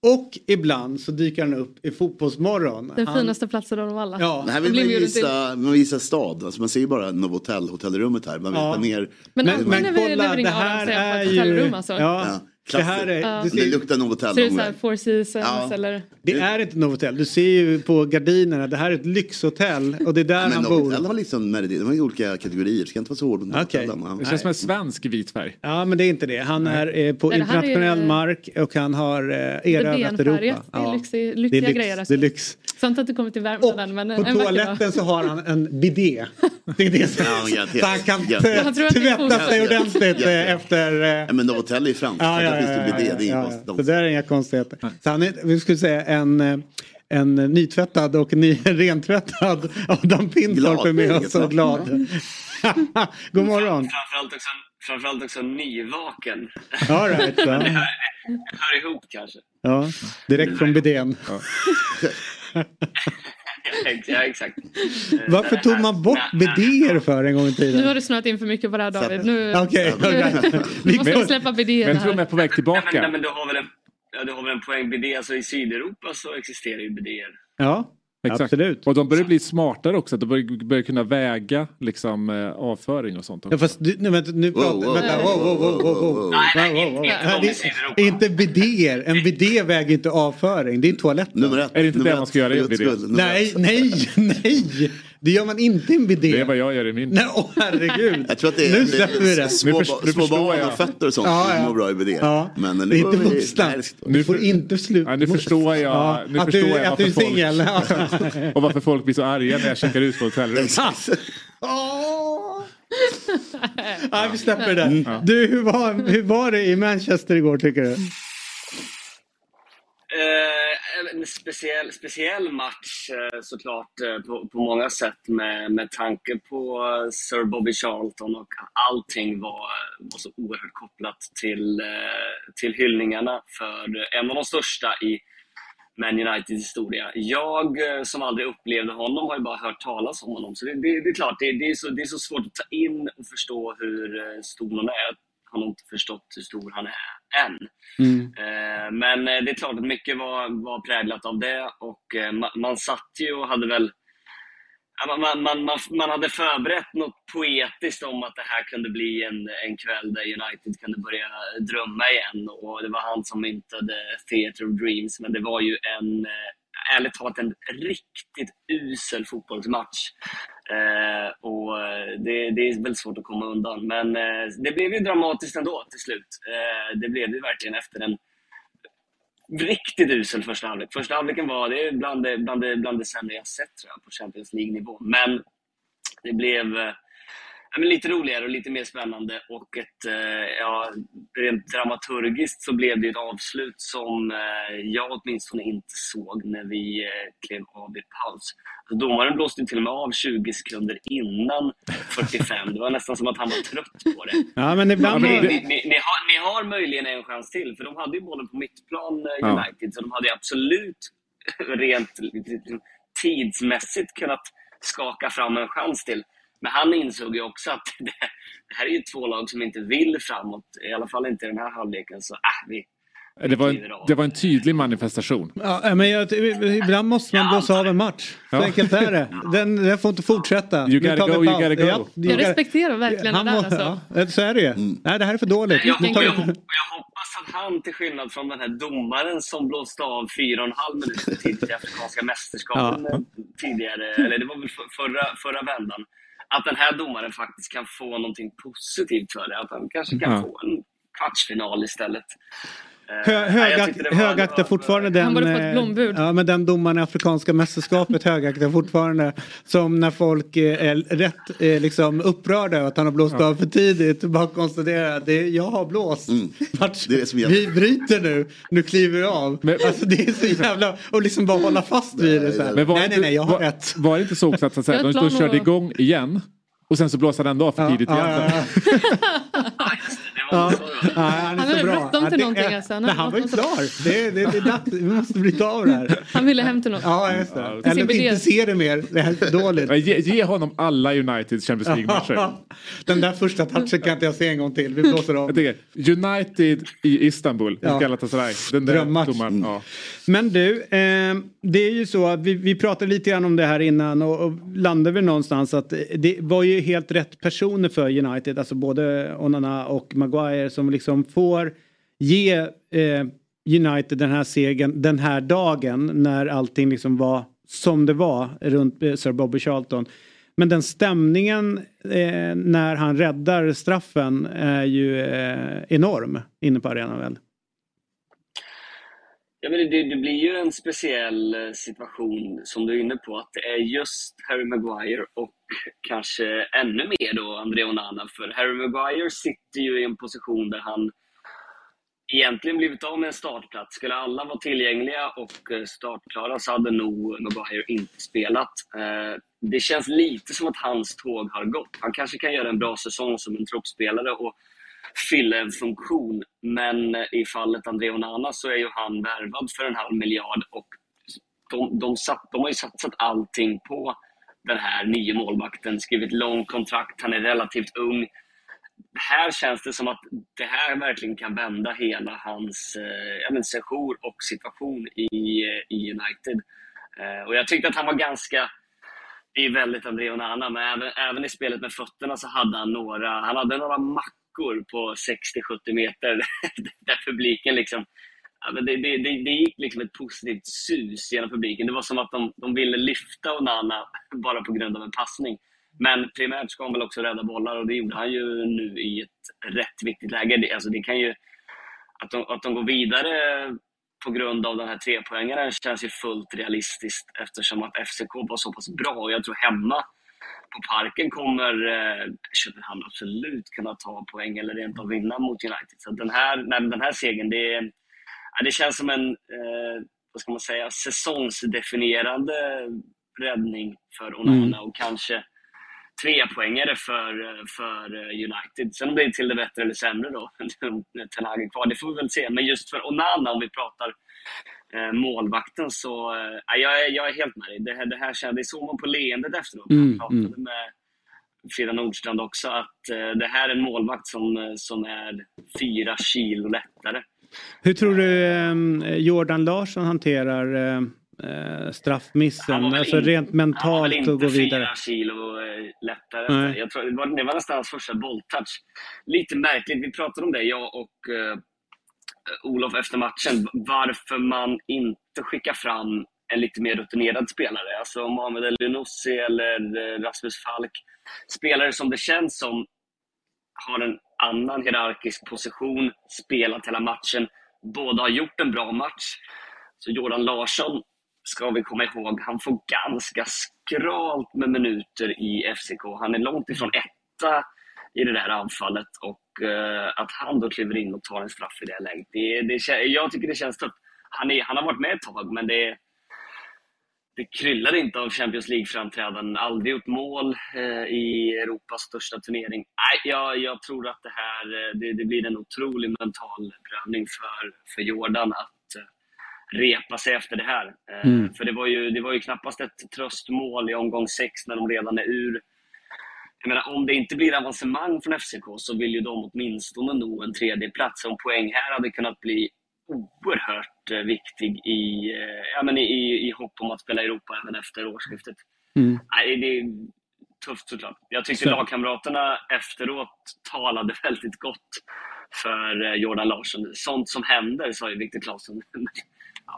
A: Och ibland så dyker han upp i Fotbollsmorgon.
D: Den
A: han,
D: finaste platsen av dem alla.
A: Ja.
K: Det här vill man visa, man visar stad. Alltså man ser ju bara Novotel, hotellrummet här. Man
A: Ja.
K: ner.
D: Men,
A: Men-
D: men,
A: men
D: när vi,
A: kolla,
D: när vi
A: det här
D: är
A: ju-
D: alltså.
A: Ja.
K: Ja,
A: Det här är,
D: Ja.
A: du
K: Det
A: ser,
K: luktar Novotel
D: Så är det här
K: gång.
D: Four Seasons
K: Ja.
D: eller?
A: det är inte Novotel. Du ser ju på gardinerna. Det här är ett lyxhotell och det är där
K: Men
A: han bor.
K: Novotel har liksom, det, de har olika kategorier. Ska inte vara så hård mot
A: Okej.
K: Novotellen.
B: Det känns som en svensk vit färg.
A: Ja men det är inte det. Han är eh, på
D: Nej, det här är-
A: internationell mark och han har eh, erövrat. Europa.
D: Det är
A: Ja. Det
D: lyxiga
A: lyx.
D: grejer.
A: Det
D: Alltså.
A: är lyx.
D: Sant att du kommer till
A: Och
D: Värmland än, men
A: på
D: en vacker dag.
A: toaletten så har han en bidé. Det är det som,
K: Ja,
A: så han kan
K: Garanterat.
D: Jag tror att det är
A: tvätta sig ordentligt eh, efter... eh,
K: Ja, men Novotel är ju franskt. Finns det
A: ja,
K: Det
A: ja, ja. Det där är inga konstigheter. Så han är, vi skulle säga en, en nytvättad och ny, rentvättad Adam Pintorp är med
K: Glad.
A: oss och glad. God morgon.
L: Framförallt också, framförallt också nyvaken.
A: All right,
L: Det
A: ja.
L: hör, hör ihop kanske.
A: ja, direkt från bidén.
L: Ja, exakt.
A: Varför tog man bort bidéer för en gång i
D: Nu
A: tiden?
D: har du snöat in för mycket på det här David. Nu,
A: right.
D: nu måste vi släppa bidéer
B: Men tror de är på väg
L: Nej, men, nej,
B: tillbaka.
L: men du har väl en, ja, du har väl en poäng. Bidé, alltså i Sydeuropa så existerar ju bidéer.
A: Ja,
B: Exakt.
A: absolut.
B: Och de börjar bli smartare också. De börjar, börjar kunna väga liksom, eh, avföring och sånt.
A: Ja,
B: Också.
A: fast du, nej, vänta, nu pratar
L: inte-
A: bidéer. En bidé väger inte avföring. Det är toaletten.
K: Nummer ett.
B: Är det inte
K: nummer
B: det man ska göra i en bidé?
A: Nej, nej, nej. Det gör man inte i en bidé.
B: Det är vad jag gör i min.
A: Nej, åh herregud.
K: Jag tror att det är
A: Nu släpper vi det.
K: små,
B: Nu först-
K: små
B: förstår
K: barn
B: jag.
K: och fötter och sånt
A: Ja,
K: som
A: ja.
K: mår bra i bidé.
A: Ja.
K: Men
A: det
K: nu
A: är
K: går
A: inte vuxna.
K: det-
A: Du får inte sluta.
B: Ja, nu förstår jag,
A: Ja,
B: nu
A: att
B: förstår
A: du,
B: jag
A: att du är singel.
B: Och varför folk blir så arga när jag checkar ut på hotellrum.
A: Åh. Nej, vi släpper det. Du, hur var, hur var det i Manchester igår tycker du?
L: En speciell, speciell match eh, såklart eh, på, på många sätt med, med tanke på eh, Sir Bobby Charlton och allting var, var så oerhört kopplat till, till hyllningarna för en av de största i Man Uniteds historia. Jag som aldrig upplevde honom har ju bara hört talas om honom. Så det, det, det är klart, det, det, är så, det är så svårt att ta in och förstå hur stor han är. Jag har inte förstått hur stor han är än. Eh, Men eh, det är klart att mycket var, var präglat av det och eh, ma- man satt ju och hade väl man, man, man, man, man hade förberett något poetiskt om att det här kunde bli en, en kväll där United kunde börja drömma igen och det var han som myntade Theatre of Dreams men det var ju en, ärligt talat, en riktigt usel fotbollsmatch. Eh, och eh, det, det är väldigt svårt att komma undan. Men eh, det blev ju dramatiskt ändå till slut. Eh, det blev det verkligen efter en riktigt usel första halvlek. Första halvleken var det bland det, bland det, bland det sämre jag sett tror jag, på Champions League-nivå. Men det blev eh, men lite roligare och lite mer spännande och ett, eh, ja, rent dramaturgiskt så blev det ett avslut som eh, jag åtminstone inte såg när vi eh, klev av i paus. Alltså, domaren blåste till och med av 20 sekunder innan 45. Det var nästan som att han var trött på det.
A: Ja, men ibland...
L: Ni,
A: har-
L: ni, ni, ni, har, ni har möjligen en chans till, för de hade ju bollen på mittplan eh,
A: Ja.
L: United, så de hade absolut rent liksom, tidsmässigt kunnat skaka fram en chans till. Men han insåg ju också att det, det här är ju två lag som inte vill framåt, i alla fall inte i den här halvleken. Så äh, vi,
B: Det var, en, det var en tydlig manifestation.
A: Ja, men jag, ibland måste man blåsa av en match. Så
B: Ja.
A: enkelt är det. Den, den får inte fortsätta.
B: You gotta go, you gotta go.
A: Ja, you
D: Jag respekterar verkligen
A: Han
D: det där
A: må-
D: alltså.
A: ja, så är det ju. Nej, det här är för dåligt.
L: jag, jag, och jag hoppas att han, till skillnad från den här domaren som blåste av fyra och en halv minut tidigt i Afrikanska mästerskapen
A: Ja.
L: eh, tidigare, eller det var väl för- förra, förra vändan, att den här domaren faktiskt kan få någonting positivt för det. Att han kanske kan
A: Ja.
L: få en kvartsfinal istället. Eh,
A: Hö,
L: var-
A: högaktar fortfarande den...
D: Han borde
A: eh,
D: blombud.
A: Ja, men den domaren i Afrikanska mästerskapet högaktar fortfarande. Som när folk eh, är rätt eh, liksom upprörda över att han har blåst av för tidigt. Bara konstatera att det är, jag har blåst. Match,
K: Det är det som
A: vi bryter nu, nu kliver vi av. alltså det är så jävla... Och liksom bara hålla fast vid det. Så här.
B: Men var
A: Nej, nej,
B: inte-
A: nej, jag har
B: var,
A: rätt.
B: Var det inte så också att, så att säga,
A: är
B: de, körde igång igen och sen så blåste han ändå av för tidigt
A: ja,
B: igen.
A: ja, Ja, ja, han
D: Han
A: är
D: hade
A: så bra.
D: bråttom
A: Ja,
D: till
A: det
D: någonting,
A: är-
D: alltså. Han
A: Nej, han var ju klar. Det, det, det dags. Vi måste bryta av det här.
D: Han ville hem till något.
A: Ja, just det.
B: Till
A: Eller inte se det mer. Det här är för dåligt.
B: Ja, Ge, ge honom alla Uniteds Champions League-matcher.
A: Den där första touchen kan inte jag se en gång till. Vi blåser av.
B: United i Istanbul,
A: Ja.
B: ja. Galatasaray. Den där
A: Drömmatch.
B: domaren, ja.
A: Men du, eh, det är ju så att vi, vi pratade lite grann om det här innan och, och landade väl någonstans att det var ju helt rätt personer för United, alltså både Onana och Maguire som liksom får ge eh, United den här segern den här dagen när allting liksom var som det var runt eh, Sir Bobby Charlton. Men den stämningen eh, när han räddar straffen är ju eh, enorm inne på arenan väl?
L: Ja, men det, det blir ju en speciell eh, situation som du är inne på, att det är just Harry Maguire och kanske ännu mer då André Onana. För Harry Maguire sitter ju i en position där han egentligen blivit av med en startplats. Skulle alla vara tillgängliga och eh, startklara så hade nog Maguire inte spelat. Eh, det känns lite som att hans tåg har gått. Han kanske kan göra en bra säsong som en truppspelare och fylla en funktion. Men eh, i fallet André Onana så är ju han värvad för en halv miljard och de, de, satt, de har ju satsat allting på den här nye målvakten, skrivit långt kontrakt, han är relativt ung. Här känns det som att det här verkligen kan vända hela hans eh, sejour och situation i, eh, i United. Eh, och jag tyckte att han var ganska det är väldigt André Onana, men även, även i spelet med fötterna så hade han några, han hade några mackor på 60-70 meter där publiken liksom, det, det, det, det gick liksom ett positivt sus genom publiken. Det var som att de, de ville lyfta Onana bara på grund av en passning. Men primärt ska han väl också rädda bollar och det gjorde han ju nu i ett rätt viktigt läge. Det, alltså det kan ju, att de, att de går vidare på grund av den här trepoängaren känns ju fullt realistiskt eftersom att FCK var så pass bra och jag tror hemma på Parken kommer eh, Köpenhamn absolut kunna ta poäng eller rent av vinna mot United. Så den här, nej, den här segern, det, är det känns som en eh, vad ska man säga, säsongsdefinierande räddning för Onana
A: Mm.
L: och kanske tre poängare för, för United. Sen om det är till det bättre eller sämre då, när Ten Hag är kvar, det får vi väl se. Men just för Onana, om vi pratar eh, målvakten, så eh, ja, jag, är, jag är helt med dig. Det här, det här kände, det såg man på leendet efteråt.
A: Mm,
L: Jag pratade
A: mm.
L: med Frida Nordstrand också, att eh, det här är en målvakt som, eh, som är fyra kilo lättare.
A: Hur tror du eh, Jordan Larsson hanterar eh, eh, straffmissen? Alltså
L: in-
A: rent
L: Han var
A: mentalt
L: väl inte
A: gå vidare.
L: fyra kilo eh, lättare.
A: Nej.
L: Jag tror, det, var, det var nästan hans första bolltouch. Lite märkligt, vi pratade om det, jag och eh, Olof efter matchen, varför man inte skickar fram en lite mer rutinerad spelare. Alltså Mohamed El Enoussi eller Rasmus Falk. Spelare som det känns som har en annan hierarkisk position, spelat hela matchen. Båda har gjort en bra match. Så Jordan Larsson ska vi komma ihåg, han får ganska skralt med minuter i FCK. Han är långt ifrån etta i det där anfallet och eh, att han då kliver in och tar en straff i det läget. Det, det, jag tycker det känns tufft. Han, är, han har varit med ett tag, men det, det kryllar inte av Champions League-framträdanden. Aldrig gjort mål eh, i Europas största turnering. Nej, jag, jag tror att det här eh, det, det blir en otrolig mental prövning för, för Jordan att eh, repa sig efter det här. Eh,
A: Mm.
L: För det var, ju, det var ju knappast ett tröstmål i omgång sex när de redan är ur. Jag menar, om det inte blir avancemang från FCK så vill ju de åtminstone nå en tredje plats. En poäng här hade kunnat bli oerhört eh, viktig i, eh, ja, men i, i, i hopp om att spela i Europa även efter årsskiftet.
A: Mm.
L: Nej, det är tufft såklart. Jag tyckte
A: Så-
L: lagkamraterna efteråt talade väldigt gott för eh, Jordan Larsson. Sånt som händer, sa ju Viktor Claesson.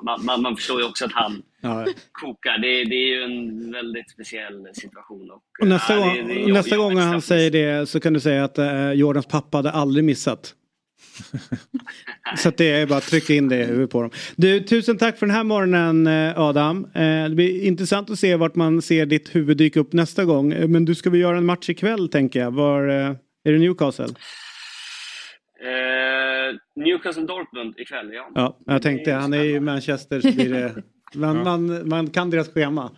L: Man, man, man förstår ju också att han
A: Ja.
L: kokar. Det, det är ju en väldigt speciell situation. Och,
A: Och nästa
L: ja,
A: gång,
L: det- det
A: nästa gång han säger det så kan du säga att eh, Jordans pappa hade aldrig missat. så det är bara att trycka in det i huvudet på dem. Du, tusen tack för den här morgonen eh, Adam. Eh, det blir intressant att se vart man ser ditt huvud dyka upp nästa gång. Eh, Men du ska väl göra en match ikväll tänker jag. Var, är det Newcastle?
L: Eh, Newcastle Dortmund ikväll, ja.
A: Ja, jag tänkte han är ju i Manchester så blir det, man, man, man kan deras schema.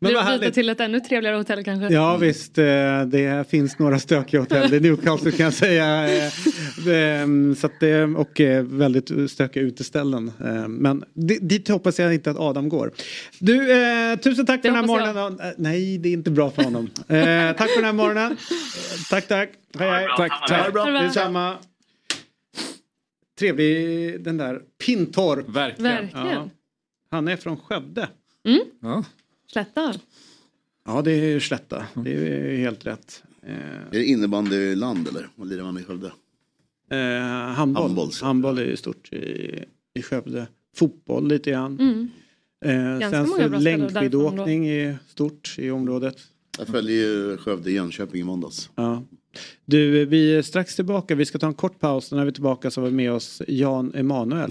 A: Men
D: det byta
A: härligt.
D: till ett ännu trevligare hotell kanske?
A: Ja visst, eh, det finns några stökiga hotell i Newcastle kan jag säga. Eh, det, Så att det, och eh, väldigt stökiga uteställen. Men di- dit hoppas jag inte att Adam går. Du, tusen tack för den här
D: jag.
A: morgonen. Eh, Nej, det är inte bra för honom. Tack för den här morgonen. Tack, tack. Hej, hej.
B: Tack, tack.
D: Ha det bra.
A: Detsamma. Trevlig den där Pintorp.
B: Verkligen.
D: Verkligen.
A: Ja. Han är från Skövde.
B: Ja.
D: Slätta.
A: Ja, det är ju Slätta. Det är ju helt rätt. Eh,
K: Är det innebandyland eller? Vad lirar man i Skövde?
A: Eh, handboll.
K: Handboll,
A: Handboll, är ju stort i, i Skövde. Fotboll lite grann.
D: Mm.
A: Eh,
D: Ganska
A: sen
D: många bra
A: längdskidåkning är stort i området.
K: Jag följer ju Skövde Jönköping i måndags.
A: Ja. Du, vi är strax tillbaka. Vi ska ta en kort paus. När vi är tillbaka så har vi med oss Jan Emanuel.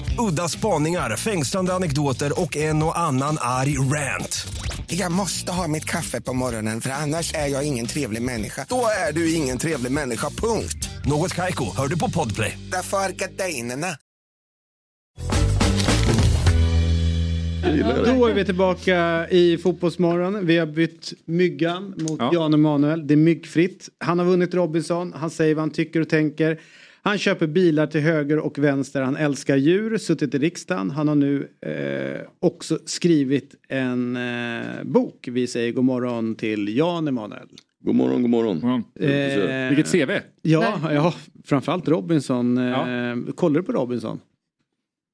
F: Udda spaningar, fängslande anekdoter och en och annan arg rant.
G: Jag måste ha mitt kaffe på morgonen för annars är jag ingen trevlig människa. Då är du ingen trevlig människa, punkt.
F: Något Kaiko, hör du på Podplay.
G: Därför är gardinerna.
A: Då är vi tillbaka i Fotbollsmorgon. Vi har bytt myggan mot
B: Ja.
A: Jan Emanuel. Det är myggfritt. Han har vunnit Robinson. Han säger vad han tycker och tänker. Han köper bilar till höger och vänster. Han älskar djur. Suttit i riksdagen. Han har nu eh, också skrivit en eh, bok. Vi säger god morgon till Jan Emanuel.
M: God morgon, god morgon.
A: Eh,
B: Vilket CV.
A: Ja, ja, framförallt Robinson. Eh, Kollar du på Robinson?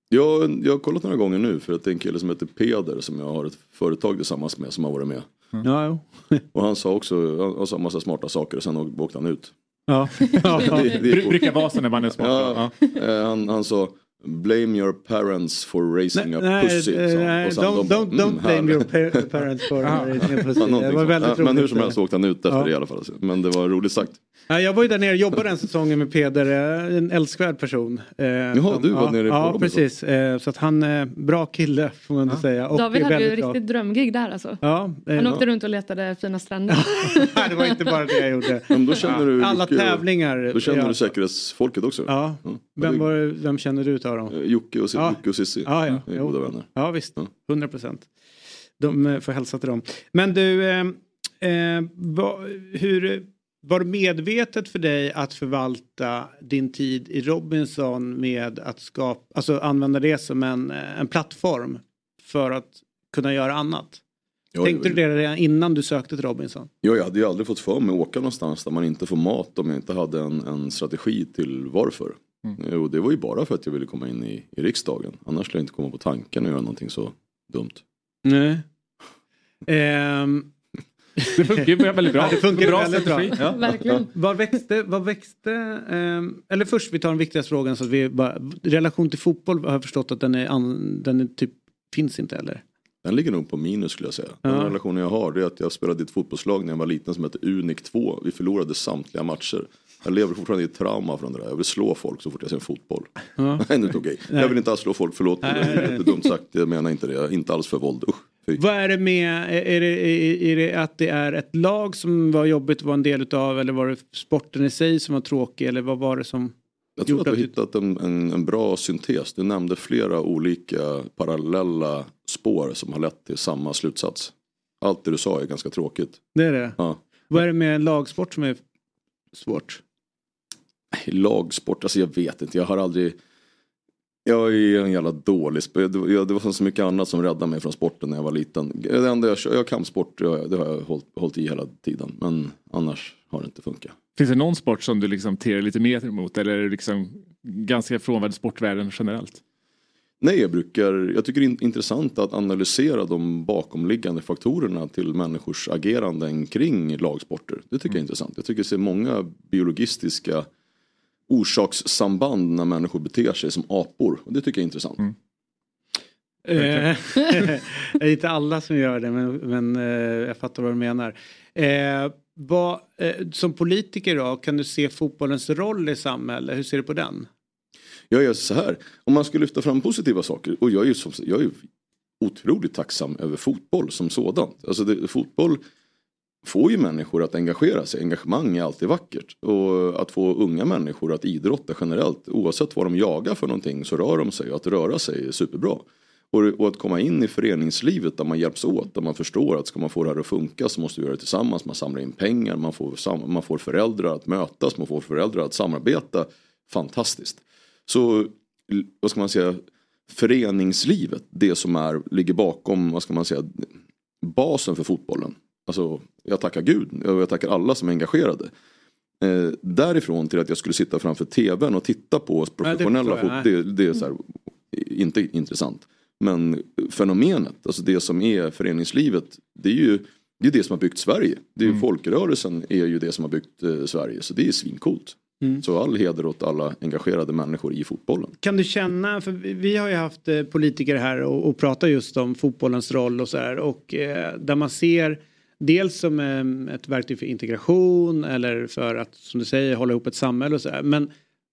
M: Jag, jag har kollat några gånger nu för att det är en kille som heter Peder som jag har ett företag tillsammans med som har varit med.
A: Ja, jo.
M: Och han sa också, han sa en massa smarta saker och sen åkte han ut.
A: Ja. ja.
M: Det- det
B: brukar vara så när man är smart.
M: Ja, eh, han, han sa Blame your parents for raising a pussy.
A: eh, nej, don't,
M: de-
A: don't,
M: mm,
A: don't blame your pa- parents for
B: Ja.
A: raising a pussy.
M: Ja,
A: Det var väldigt
M: Ja, Men hur
A: roligt.
M: som helst åkte han ut efter
A: Ja.
M: det i alla fall. Men det var roligt sagt.
A: Ja, jag var ju där nere och jobbade den säsongen med Peder, eh, en älskvärd person. Jaha,
M: du var
A: ja,
M: nere på
A: Ja, precis. Eh, Så att han är bra kille får man ändå säga. Och
D: David hade ju
A: bra.
D: riktigt drömgig där alltså.
A: Ja, eh,
D: Han
A: ja.
D: åkte runt och letade fina stränder.
A: Nej, det var inte bara det jag gjorde.
M: Men då känner du
A: Alla
M: mycket-
A: tävlingar.
M: Då känner
A: ja.
M: du säkerhetsfolket också.
A: Ja. Vem, var, vem känner du utav dem?
M: Eh, Jocke och,
A: Ja.
M: Jocke och Cissi.
A: Ja, ja.
M: Är
A: Jo.
M: goda vänner.
A: Ja visst, 100 procent. De eh, får hälsa till dem. Men du, eh, eh, va, hur, var det medvetet för dig att förvalta din tid i Robinson med att skapa, alltså använda det som en, eh, en plattform för att kunna göra annat?
M: Ja,
A: Tänkte du det redan innan du sökte till Robinson?
M: Ja, jag hade ju aldrig fått för mig att åka någonstans där man inte får mat om jag inte hade en, en strategi till varför. Eh, Och det var ju bara för att jag ville komma in i, i riksdagen. Annars skulle jag inte komma på tanken att göra någonting så dumt.
A: Nej. Ehm.
B: Det funkar ju väldigt bra.
A: Ja, det funkar
B: Bra
A: väldigt bra.
B: Ja.
D: Verkligen.
A: Vad växte, vad växte ehm, eller först vi tar den viktigaste frågan så att vi bara, relation till fotboll har jag förstått att den är, an, den är typ, finns inte eller?
M: Den ligger nog på minus skulle jag säga. Den
A: Ja.
M: relationen jag har det är att jag spelade i ett fotbollslag när jag var liten som hette Unik 2. Vi förlorade samtliga matcher. Jag lever fortfarande i ett trauma från det där. Jag vill slå folk så fort jag ser en fotboll.
A: Ja.
M: Nej, är det inte okej.
A: Nej.
M: Jag vill inte alls slå folk, förlåt. Det
A: Nej,
M: är
A: nej, nej.
M: jättedumt sagt. Jag menar inte det. Jag är inte alls för våld. Usch. Fy.
A: Vad är det med, är det, är, är det att det är ett lag som var jobbigt att vara en del utav eller var det sporten i sig som var tråkig eller vad var det som
M: Jag tror att du har hittat en, en, en bra syntes. Du nämnde flera olika parallella spår som har lett till samma slutsats. Allt det du sa är ganska tråkigt.
A: Det är det?
M: Ja.
A: Vad är det med en lagsport som är svårt?
M: Lagsport, alltså jag vet inte. Jag har aldrig... Jag är en jävla dålig sp- det, var- så mycket annat som räddade mig från sporten när jag var liten. Det enda jag kör, jag kampsport, det har jag, hållit, hållit i hela tiden. Men annars har det inte funkat.
B: Finns det någon sport som du liksom ter lite mer emot eller är det liksom ganska frånvänd sportvärlden generellt?
M: Nej, jag brukar, jag tycker det är intressant att analysera de bakomliggande faktorerna till människors ageranden kring lagsporter. Det tycker jag är intressant. Jag tycker det ser många biologistiska orsakssamband när människor beter sig som apor. Och det tycker jag är intressant.
A: Eh, det är inte alla som gör det men, men eh, jag fattar vad du menar. Eh, vad, eh, som politiker då, kan du se fotbollens roll i samhället? Hur ser du på den?
M: Jag gör så här, om man ska lyfta fram positiva saker, och jag är ju, som, jag är ju otroligt tacksam över fotboll som sådant. Alltså det, fotboll får ju människor att engagera sig, engagemang är alltid vackert. Och att få unga människor att idrotta generellt, oavsett vad de jagar för någonting så rör de sig och att röra sig är superbra. Och, och att komma in i föreningslivet där man hjälps åt, där man förstår att ska man få det här att funka så måste vi göra det tillsammans, man samlar in pengar, man får, sam, man får föräldrar att mötas, man får föräldrar att samarbeta. Fantastiskt. Så vad ska man säga, föreningslivet, det som är, ligger bakom, vad ska man säga, basen för fotbollen. Alltså, jag tackar Gud och jag tackar alla som är engagerade. Eh, därifrån till att jag skulle sitta framför tvn och titta på professionella
A: förstår jag.
M: fotboll, det, det är så här, inte intressant. Men fenomenet, alltså det som är föreningslivet, det är ju det, är det som har byggt Sverige. Det är ju Folkrörelsen är ju det som har byggt eh, Sverige, så det är svincoolt.
A: Mm.
M: Så all heder åt alla engagerade människor i fotbollen.
A: Kan du känna, för vi vi har ju haft eh, politiker här och, och pratat just om fotbollens roll och så här och eh, där man ser dels som ehm, ett verktyg för integration eller för att som du säger hålla ihop ett samhälle och så här men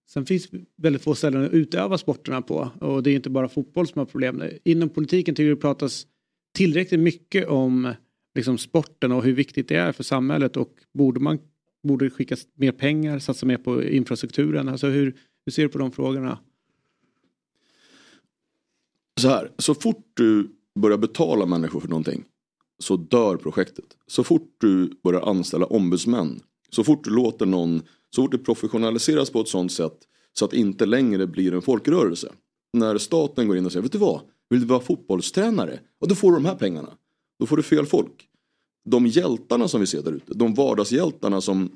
A: sen finns väldigt få ställen att utöva sporterna på och det är inte bara fotboll som har problem. Inom politiken tycker jag det pratas tillräckligt mycket om liksom sporten och hur viktigt det är för samhället och borde man borde skicka mer pengar, satsa mer på infrastrukturen? Alltså hur, hur ser du på de frågorna?
M: Så här, så fort du börjar betala människor för någonting så dör projektet. Så fort du börjar anställa ombudsmän, så fort du låter någon, så fort det professionaliseras på ett sånt sätt så att det inte längre blir en folkrörelse. När staten går in och säger, vet du vad, vill du vara fotbollstränare? Och då får du de här pengarna. Då får du fel folk. De hjältarna som vi ser där ute, de vardagshjältarna som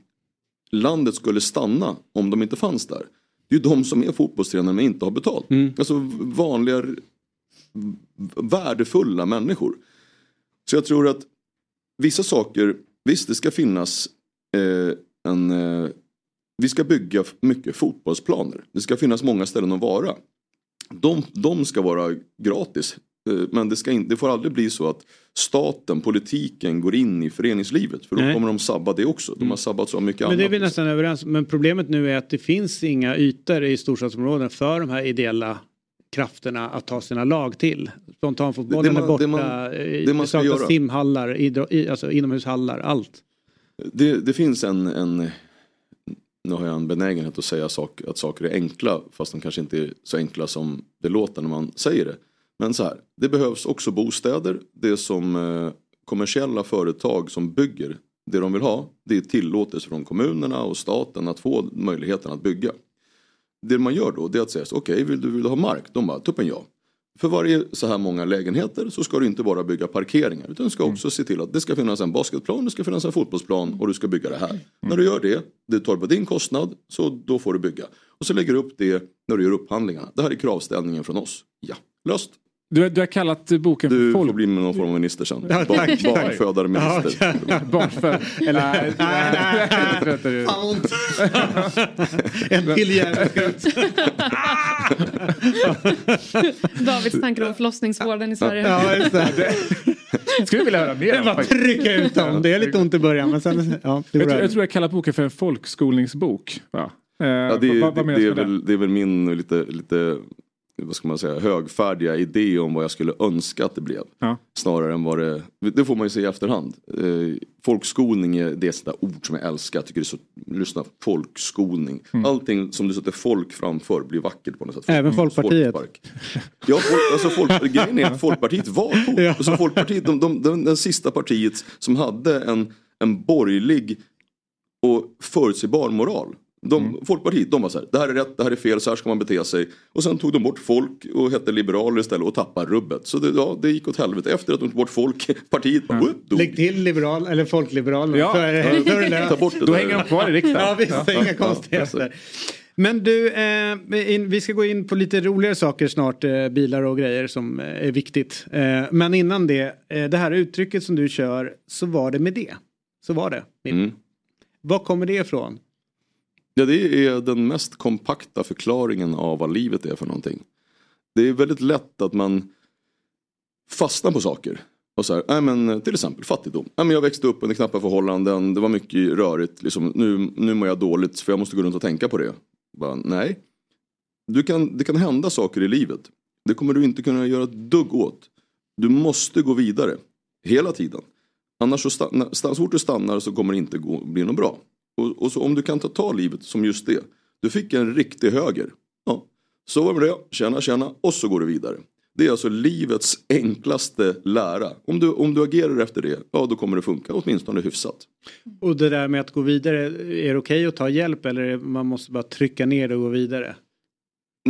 M: landet skulle stanna om de inte fanns där. Det är ju de som är fotbollstränare men inte har betalt. Alltså vanliga värdefulla människor. Så jag tror att vissa saker, visst det ska finnas eh, en, eh, vi ska bygga mycket fotbollsplaner. Det ska finnas många ställen att vara. De, de ska vara gratis. Eh, men det, ska in, det får aldrig bli så att staten, politiken går in i föreningslivet. För då
A: Nej.
M: kommer de sabba det också. De har sabbat så mycket
A: Men det är
M: annat.
A: vi nästan överens. Men problemet nu är att det finns inga ytor i storstadsområden för de här ideella krafterna att ta sina lag till. Spontanfotbollen är borta,
M: det man- det man ska göra.
A: simhallar, idro, i, alltså inomhushallar, allt.
M: Det, det finns en, en, nu har jag en benägenhet att säga sak, att saker är enkla fast de kanske inte är så enkla som det låter när man säger det. Men så här, det behövs också bostäder. Det som eh, kommersiella företag som bygger det de vill ha, det är tillåtelse från kommunerna och staten att få möjligheten att bygga. Det man gör då det är att säga, okej vill, du, vill du ha mark? De bara, tuppen ja. för varje så här många lägenheter så ska du inte bara bygga parkeringar utan du ska också se till att det ska finnas en basketplan, det ska finnas en fotbollsplan och du ska bygga det här. När du gör det, det tar på din kostnad, så då får du bygga. Och så lägger du upp det när du gör upphandlingarna. Det här är kravställningen från oss. Ja, löst.
B: Du, du har kallat boken
M: Du
B: för
M: får bli med någon form av minister sen.
B: Ja, tack, tack.
M: Barnfödare minister.
B: Ja, Barnfödare. Eller...
A: En till jävel.
D: Davids tankar om förlossningsvården i Sverige.
A: Ja, just det.
B: Skulle vilja höra mer
A: Det är bara trycka ut dem. Det är lite ont i början men sen... Ja, det
B: Jag, tror- jag tror jag kallar boken för en folkskolningsbok. Eh,
M: Ja, det,
B: vad, vad
M: det, det, är väl, det är väl min lite, lite vad ska man säga, högfärdiga idé om vad jag skulle önska att det blev.
B: Ja.
M: Snarare än vad det, det får man ju se i efterhand. Eh, folkskolning är det sådär ord som jag älskar. Jag tycker det är så, lyssna, folkskolning.
B: Mm.
M: Allting som du sätter folk framför blir vackert på något sätt.
A: Även Folkpartiet.
M: Folkpark. Ja, folk, alltså folk, grejen är att Folkpartiet var coolt.
A: Ja.
M: Alltså Folkpartiet, de, de, de, den sista partiet som hade en, en borgerlig och förutsägbar moral. De,
A: Mm.
M: Folkpartiet, de var så här, det här är rätt, det här är fel, så här ska man bete sig. Och sen tog de bort folk och hette liberaler istället och tappade rubbet. Så det, ja, det gick åt helvete. Efter att de tog bort folk, partiet bara, whoop, dog.
A: Lägg till liberal eller folkliberalen.
M: Ja.
A: Det löst.
M: Ta bort det Då där. hänger de kvar i riksdagen.
A: Ja visst,
M: Ja.
A: inga
M: Ja,
A: konstigheter. Men du, eh, in, vi ska gå in på lite roligare saker snart, eh, bilar och grejer som eh, är viktigt. Eh, men innan det, eh, det här uttrycket som du kör, så var det med det. Så var det.
M: Mm.
A: Var kommer det ifrån?
M: Ja, det är den mest kompakta förklaringen av vad livet är för någonting. Det är väldigt lätt att man fastnar på saker. Och så här, nej men, till exempel fattigdom. Nej, men jag växte upp under knappa förhållanden, det var mycket rörigt. Liksom, nu, nu mår jag dåligt för jag måste gå runt och tänka på det. Bara, nej. Du kan, det kan hända saker i livet. Det kommer du inte kunna göra ett dugg åt. Du måste gå vidare. Hela tiden. Annars så, stanna, så fort du stannar så kommer det inte gå, bli något bra. Och, och så om du kan ta, ta livet som just det. Du fick en riktig höger. Ja. Så var det med det, tjena tjena och så går du vidare. Det är alltså livets enklaste lära. Om du, om du agerar efter det, ja då kommer det funka åtminstone hyfsat.
A: Och det där med att gå vidare, är det okej att ta hjälp eller man måste bara trycka ner det och gå vidare?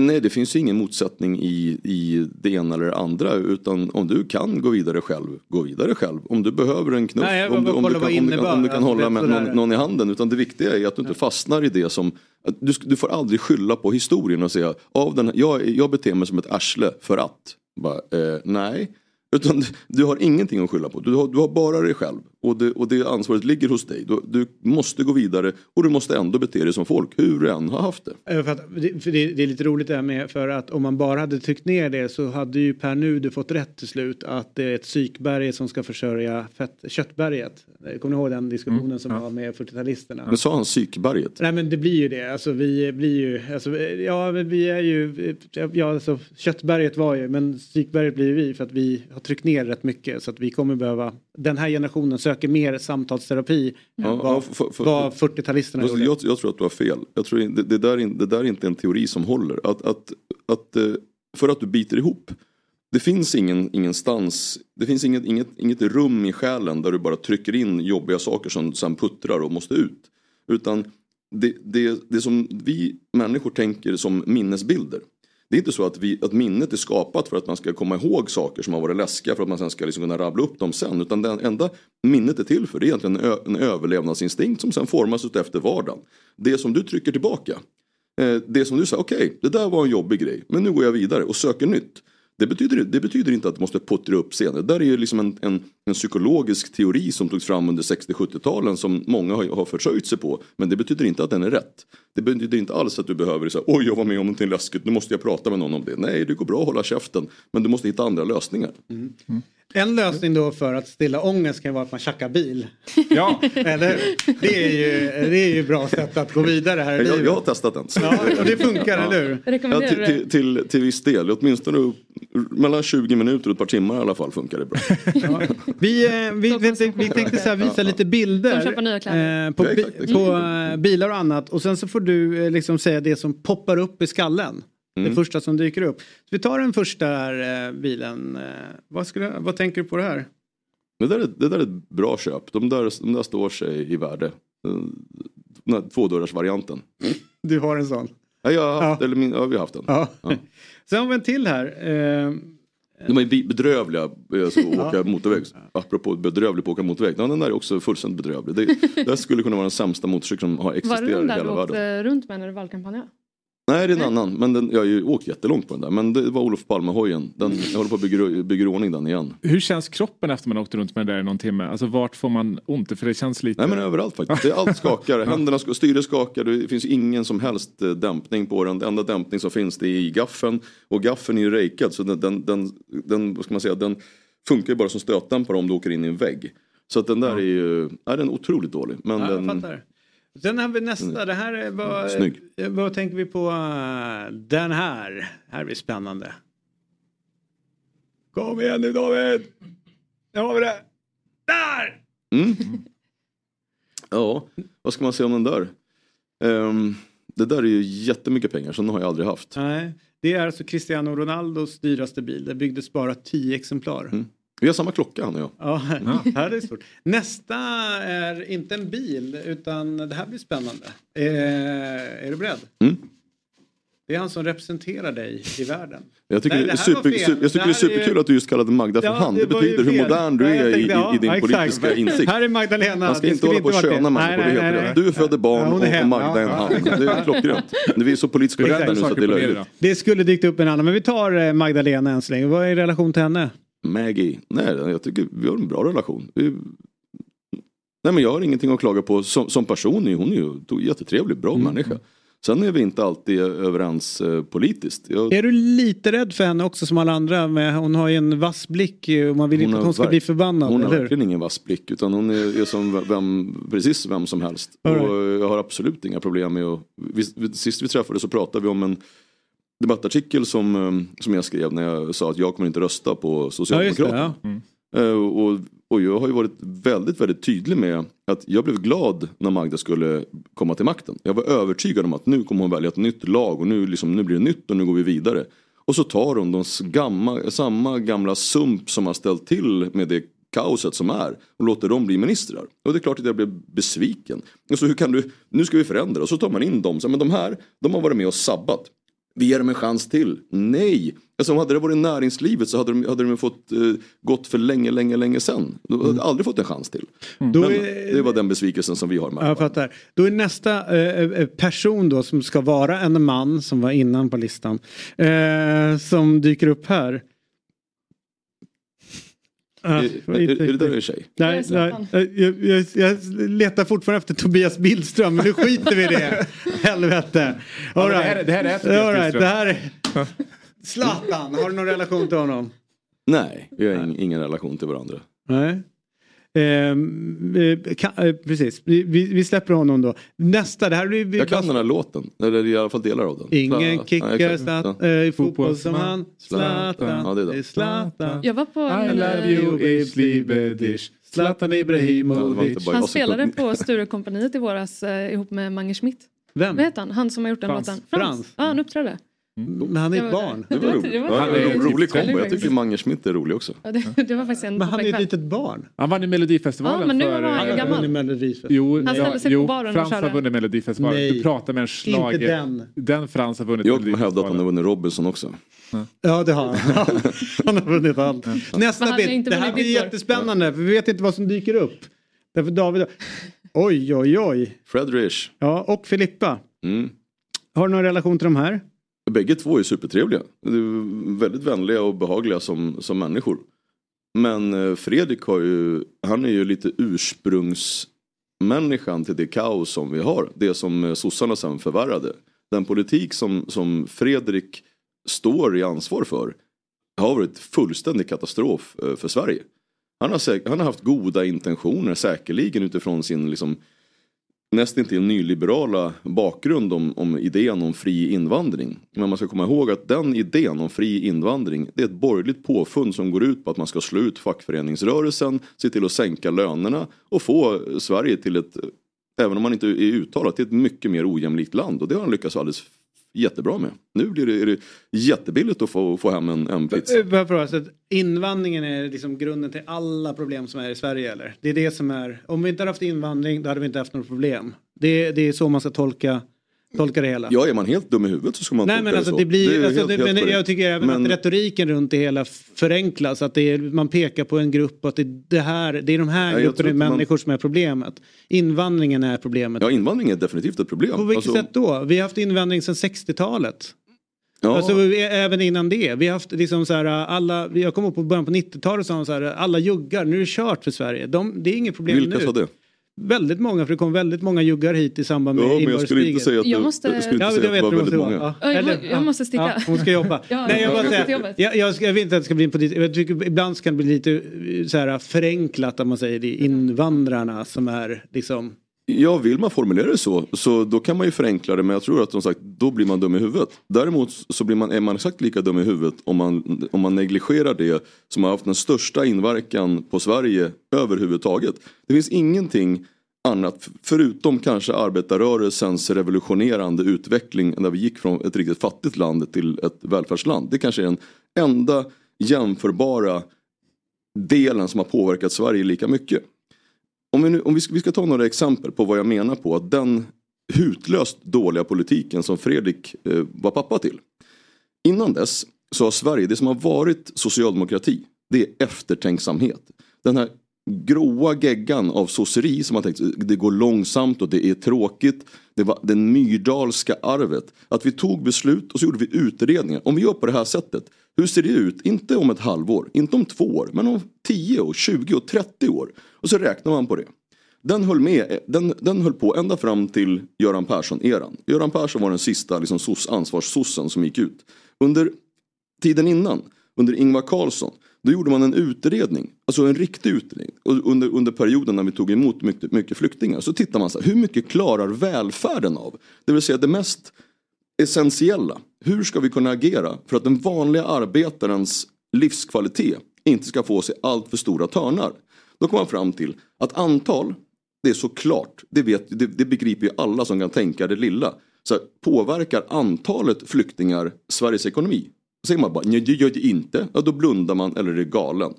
M: Nej, det finns ju ingen motsättning i, i det ena eller det andra. Utan om du kan gå vidare själv, gå vidare själv. Om du behöver en knuff,
A: Nej,
M: om, du, om, du kan, om, du kan, om du kan hålla
A: Alltså,
M: med
A: är
M: någon, någon i handen. Utan det viktiga är att du inte fastnar i det som... Du, du får aldrig skylla på historien och säga av den, jag, jag beter mig som ett arsle för att. Bara, eh, nej. Utan du, du har ingenting att skylla på. Du har, du har bara dig själv. Och det, och det ansvaret ligger hos dig. Du, du måste gå vidare och du måste ändå bete dig som folk. Hur du än har haft det.
A: För, att, det- för det, det är lite roligt det här med för att om man bara hade tryckt ner det så hade ju Per Nuder fått rätt till slut att det är ett psykberg som ska försörja fett, köttberget. Kommer ni ihåg den diskussionen som var med 40-talisterna?
M: Men sa han psykberget?
A: Nej men det blir ju det. Alltså vi blir ju, alltså, ja men vi är ju, ja alltså köttberget var ju, men psykberget blir ju vi för att vi har tryckt ner rätt mycket så att vi kommer behöva, den här generationen söker mer samtalsterapi än
M: Ja,
A: vad,
M: ja, för- för-
A: vad 40-talisterna
M: Alltså,
A: gjorde.
M: jag, jag tror att du har fel. Jag tror, det, det, där, det där är inte en teori som håller. Att, att, att, eh, för att du biter ihop. Det finns ingen, ingenstans, det finns inget, inget, inget rum i själen där du bara trycker in jobbiga saker som sen puttrar och måste ut. Utan det, det, det som vi människor tänker som minnesbilder. Det är inte så att, vi, att minnet är skapat för att man ska komma ihåg saker som har varit läskiga för att man sen ska liksom kunna rabbla upp dem sen. Utan det enda minnet är till för det är egentligen en, ö, en överlevnadsinstinkt som sen formas ut efter vardagen. Det som du trycker tillbaka. Eh, det som du säger, okej det där var en jobbig grej men nu går jag vidare och söker nytt. Det betyder, det betyder inte att det måste puttra upp senare. Det där är ju liksom en, en, en psykologisk teori som togs fram under 60-70-talen som många har, har försörjt sig på. Men det betyder inte att den är rätt. Det betyder inte alls att du behöver säga oj jag var med om någonting läskigt, nu måste jag prata med någon om det. Nej, det går bra att hålla käften. Men du måste hitta andra lösningar.
A: En lösning då för att stilla ångest kan vara att man tjackar bil.
B: Ja.
A: Eller? Det är ju, det är ju bra sätt att gå vidare här i
M: Jag,
A: livet.
M: jag har testat den.
A: Ja, och det funkar, eller hur?
M: Ja, till,
A: du
M: till, till, till viss del, åtminstone mellan 20 minuter och ett par timmar i alla fall funkar det bra.
A: Vi, eh, vi, vi, vi tänkte så här visa lite bilder eh, på,
M: Ja,
A: bi, på eh, bilar och annat och sen så får du eh, liksom säga det som poppar upp i skallen. Det
M: Mm.
A: första som dyker upp. Så vi tar den första här, eh, bilen. Vad, skulle, vad tänker du på det här?
M: Det där, är, det där är ett bra köp. De där, de där står sig i värde. Den här tvådörrarsvarianten.
A: Du har en sån.
M: Ja, jag har haft, eller min, ja, vi har haft den.
A: Ja.
M: Ja.
A: Sen har vi en till här. Eh,
M: De är bedrövliga alltså, att
A: Ja.
M: åka motorväg. Apropå bedrövlig på att åka motorväg. Ja, den där är också fullständigt bedrövlig. Det, det skulle kunna vara den sämsta motorcykeln som har
D: Var det
M: existerat
D: den
M: i
D: där du
M: hela världen.
D: åkte runt med när du valkampanjade?
M: Nej det är en annan. Men den, jag har ju åkt jättelångt på den där. Men det var Olof Palme-hojen. Den, jag håller på att bygga, i ordning den igen.
B: Hur känns kroppen efter man åkte runt med det där i någon timme? Alltså vart får man ont? För det känns lite...
M: Nej men överallt faktiskt. Det, allt skakar. Händerna styret skakar. Det finns ingen som helst eh, dämpning på den. Den enda dämpning som finns det är i gaffeln. Och gaffeln är ju rakad så den, den, den, den, vad ska man säga, den funkar ju bara som stötdämpare om du åker in i en vägg. Så att den där är ju, ja, den är otroligt dålig. Men
A: Ja,
M: den,
A: fattar. Sen har vi nästa. Det här är vad,
M: Snygg.
A: eh, vad tänker vi på? Den här. Här blir spännande. Kom igen nu David! Nu har vi det. Där!
M: Mm. Ja, vad ska man säga om den där? Ehm, det där är ju jättemycket pengar, så den har jag aldrig haft.
A: Nej, det är alltså Cristiano Ronaldos dyraste bil. Det byggdes bara 10 exemplar.
M: Vi har samma klocka han och jag.
A: Ja, här är det stort. Nästa är inte en bil utan det här blir spännande. Eh, är du beredd?
M: Mm.
A: Det är han som representerar dig i världen.
M: Jag tycker,
A: Nej,
M: det är
A: det här var
M: super, super, jag tycker det är
A: Det är
M: superkul
A: ju-
M: att du just kallade Magda för
A: Ja,
M: han. Det,
A: det
M: betyder hur modern du är i,
A: ja,
M: i, din
A: ja, exakt.
M: politiska insikt.
A: Här är Magdalena.
M: Man ska inte hålla på och köna
A: det.
M: människor,
A: Nej, nej, nej.
M: Du föder barn
A: Ja,
M: och,
A: är
M: och
A: hem.
M: Magda är en
A: Ja,
M: han.
A: ja.
M: Det är klockrent. Vi är så politiskt korrekta nu så att det är löjligt.
A: Det skulle dykt upp en annan, men vi tar eh, Magdalena än så länge. Vad är relation till henne?
M: Maggie, nej jag tycker vi har en bra relation. Vi, nej men jag har ingenting att klaga på som, som person. är Hon är ju jättetrevlig, bra
A: Mm.
M: människa. Sen är vi inte alltid överens eh, politiskt. Jag,
A: Är du lite rädd för henne också som alla andra? Med, hon har ju en vass blick eh, och man vill inte att hon ska
M: verk-
A: bli förbannad.
M: Hon har verkligen ingen vass blick utan hon är, är som vem, precis vem som helst.
A: Right.
M: Och jag har absolut inga problem med att... Vi, sist vi träffades så pratade vi om en debattartikel som, eh, som jag skrev när jag sa att jag kommer inte rösta på Socialdemokraterna.
A: Ja, just
M: Eh, Och, och jag har ju varit väldigt, väldigt tydlig med att jag blev glad när Magda skulle komma till makten. Jag var övertygad om att nu kommer hon välja ett nytt lag och nu, liksom, nu blir det nytt och nu går vi vidare. Och så tar hon de gamma, samma gamla sump som har ställt till med det kaoset som är och låter dem bli ministrar. Och det är klart att jag blev besviken. Och så hur kan du, nu ska vi förändra och så tar man in dem. Så, men de här, de har varit med och sabbat. Vi ger dem en chans till. Nej! Alltså, hade det varit näringslivet så hade de, hade de fått eh, gått för länge, länge, länge sedan. De hade aldrig fått en chans till. Men
A: är-
M: det var den besvikelsen som vi har med.
A: Ja, Jag fattar. Då är nästa eh, eh, person då som ska vara en man som var innan på listan. Eh, som dyker upp här.
M: Är, är, är det där en tjej?
A: Nej, nej. Jag, jag, jag letar fortfarande efter Tobias Billström men nu skiter vi i det. Helvete.
B: Ja,
A: All
B: men det här- det här är Tobias
A: All right.
B: Billström.
A: Det här är... Zlatan, har du någon relation till honom?
M: Nej, vi har ing- ingen relation till varandra.
A: Nej. Eh, kan, eh, precis, vi, vi, släpper honom då. Nästa, det här blir... vi
M: Jag kan den här låten, eller i alla fall delar av den.
A: Ingen
M: Zlatan.
A: kickar. Zlatan,
M: Ja.
A: eh, i fotboll som han. Zlatan,
M: Ja, det är
A: Zlatan.
D: Jag var på
A: I love
D: eh,
A: you Isli Bedish. Zlatan Ibrahimovic.
D: Han spelade på Sturecompagniet i våras eh, ihop med Mange Schmidt.
A: Vem?
D: Vad heter han? Han som har gjort den
A: Frans.
D: låten.
A: Frans.
D: Ja, han uppträdde.
A: Men han är ett
D: var
A: barn.
M: Det var
D: Det
M: roligt.
D: var- det var
M: ro- rolig
D: väldigt
M: kombo. Jag tycker Mange Schmidt är rolig också.
D: Ja, det, det var faktiskt en
A: Men han är ju ett litet barn.
B: Han vann i Melodifestivalen
D: Ja, men nu
B: för...
D: var han ju gammal.
B: Jo,
D: Han ställde
B: ja,
D: sig på
B: jo
D: baren och
B: Frans
D: körde.
B: har vunnit Melodifestivalen.
A: Nej,
B: Du pratar med en schlager.
A: inte den.
B: Den Frans har vunnit
M: Jag kommer hävda att han har vunnit Robinson också.
A: Ja det har han. han har vunnit allt. Nästa
D: han
A: bild. Det här blir jättespännande för vi vet inte vad som dyker upp. Därför David... Oj oj oj.
M: Fredrich.
A: Ja och Filippa.
M: Mm.
A: Har du någon relation till de här?
M: Bägge två är supertrevliga. De är väldigt vänliga och behagliga som, som människor. Men eh, Fredrik har ju, han är ju lite ursprungsmänniskan till det kaos som vi har. Det som eh, sossarna sen förvärrade. Den politik som, som Fredrik står i ansvar för har varit fullständig katastrof eh, för Sverige. Han har, säk- han har haft goda intentioner säkerligen utifrån sin liksom, nästintill nyliberala bakgrund om, om idén om fri invandring. Men man ska komma ihåg att den idén om fri invandring det är ett borgerligt påfund som går ut på att man ska slå ut fackföreningsrörelsen, se till att sänka lönerna och få Sverige till ett, även om man inte är uttalat, till ett mycket mer ojämlikt land. Och det har han lyckats alldeles jättebra med. Nu blir det, är det jättebilligt att få, få hem en, en pizza.
A: Eh, så att invandringen är liksom grunden till alla problem som är i Sverige eller? Det är det som är, om vi inte hade haft invandring då hade vi inte haft några problem. Det, det är så man ska tolka tolka det hela.
M: Ja, är man helt dum i huvudet så ska man
A: Nej
M: tolka
A: men
M: det
A: alltså
M: så.
A: det blir,
M: är
A: alltså,
M: helt-
A: det,
M: helt
A: men jag tycker även
M: Men-
A: att retoriken runt det hela förenklas. Att det är, man pekar på en grupp och att det, det, här, det är de här
M: Nej,
A: grupperna
M: inte man-
A: människor som är problemet. Invandringen är problemet.
M: Ja, invandring är definitivt ett problem.
A: På vilket
M: Alltså,
A: sätt då? Vi har haft invandring sedan 60-talet.
M: Ja.
A: Alltså, vi, även innan det. Vi har haft liksom så här, alla, jag kommer ihåg på början på 90-talet sa de så här, alla juggar, nu är det kört för Sverige. De, det är inget problem
M: Vilka
A: nu.
M: sa det?
A: Väldigt många, för det kom väldigt många juggar hit i samband med
M: Ja, men jag skulle inte säga att det- Jag måste- jag skulle inte
A: ja,
M: säga att det var väldigt många.
A: Ja.
D: Ja, jag, måste sticka.
A: Ja, hon ska jobba.
D: Ja,
A: Nej, jag,
D: jag
A: bara säga, jag, jag, jag vet inte att det ska bli en politik. Jag tycker ibland kan det bli lite eh, så här, förenklat om man säger det. Invandrarna som är liksom...
M: Ja, vill man formulera det så, så då kan man ju förenkla det men jag tror att som sagt, då blir man dum i huvudet. Däremot så blir man, är man exakt lika dum i huvudet om man, om man negligerar det som har haft den största inverkan på Sverige överhuvudtaget. Det finns ingenting annat, förutom kanske arbetarrörelsens revolutionerande utveckling där vi gick från ett riktigt fattigt land till ett välfärdsland. Det kanske är den enda jämförbara delen som har påverkat Sverige lika mycket. Om, vi, nu, om vi, ska, vi ska ta några exempel på vad jag menar på att den hutlöst dåliga politiken som Fredrik eh, var pappa till. Innan dess så har Sverige, det som har varit socialdemokrati, det är eftertänksamhet. Den här gråa geggan av sosseri som man tänkt det går långsamt och det är tråkigt. Det var den myrdalska arvet. Att vi tog beslut och så gjorde vi utredningar. Om vi gör på det här sättet, hur ser det ut? Inte om ett halvår, inte om två år, men om 10 år, 20 och 30 år. Och så räknar man på det. Den höll, med, den, den höll på ända fram till Göran Persson-eran. Göran Persson var den sista liksom, ansvarssossen som gick ut. Under tiden innan, under Ingvar Carlsson, då gjorde man en utredning, alltså en riktig utredning. Och under, under perioden när vi tog emot mycket, mycket flyktingar så tittar man så här, hur mycket klarar välfärden av? Det vill säga det mest essentiella. Hur ska vi kunna agera för att den vanliga arbetarens livskvalitet inte ska få sig allt för stora törnar? Då kom man fram till att antal, det är såklart, det, vet, det, det begriper ju alla som kan tänka det lilla. Så här, påverkar antalet flyktingar Sveriges ekonomi? Säger man bara, nej det gör det inte, ja, då blundar man eller är galen.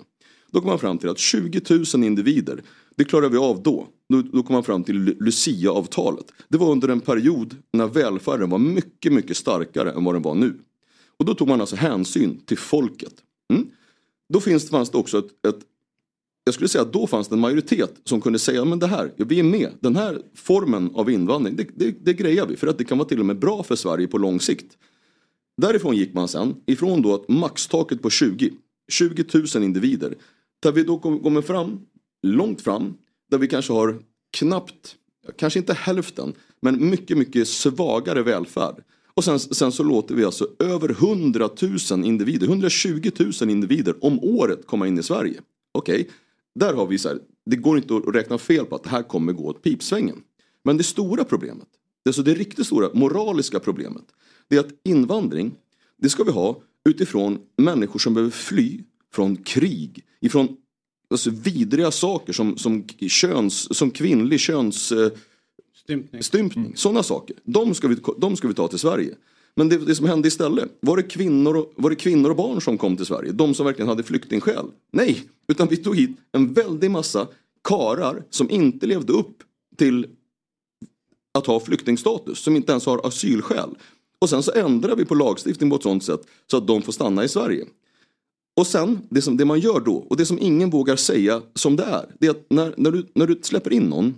M: Då kommer man fram till att 20 000 individer, det klarar vi av då. Då, då kommer man fram till Lucia-avtalet. Det var under en period när välfärden var mycket, mycket starkare än vad den var nu. Och då tog man alltså hänsyn till folket. Mm? Då finns, fanns det också ett, ett jag skulle säga att då fanns det en majoritet som kunde säga men det här, ja, vi är med. Den här formen av invandring, det, det, det grejar vi för att det kan vara till och med bra för Sverige på lång sikt. Därifrån gick man sen, ifrån då att maxtaket på 20, 20 000 individer, där vi då kommer fram, långt fram, där vi kanske har knappt, kanske inte hälften, men mycket, mycket svagare välfärd. Och sen, sen så låter vi alltså över 100 000 individer, 120 000 individer om året komma in i Sverige. Okej, där har vi så här, det går inte att räkna fel på att det här kommer gå åt pipsvängen. Men det stora problemet, det, är så det riktigt stora moraliska problemet, det är att invandring, det ska vi ha utifrån människor som behöver fly från krig, ifrån alltså, vidriga saker som, som, köns, som kvinnlig köns... Eh,
A: Stympning.
M: stympning. Sådana saker. De ska, vi, de ska vi ta till Sverige. Men det, det som hände istället, var det, kvinnor och, var det kvinnor och barn som kom till Sverige? De som verkligen hade flyktingskäl? Nej, utan vi tog hit en väldig massa karar som inte levde upp till att ha flyktingstatus, som inte ens har asylskäl. Och sen så ändrar vi på lagstiftningen på ett sånt sätt så att de får stanna i Sverige. Och sen, det, som, det man gör då, och det som ingen vågar säga som det är, det är att när, när, du, när du släpper in någon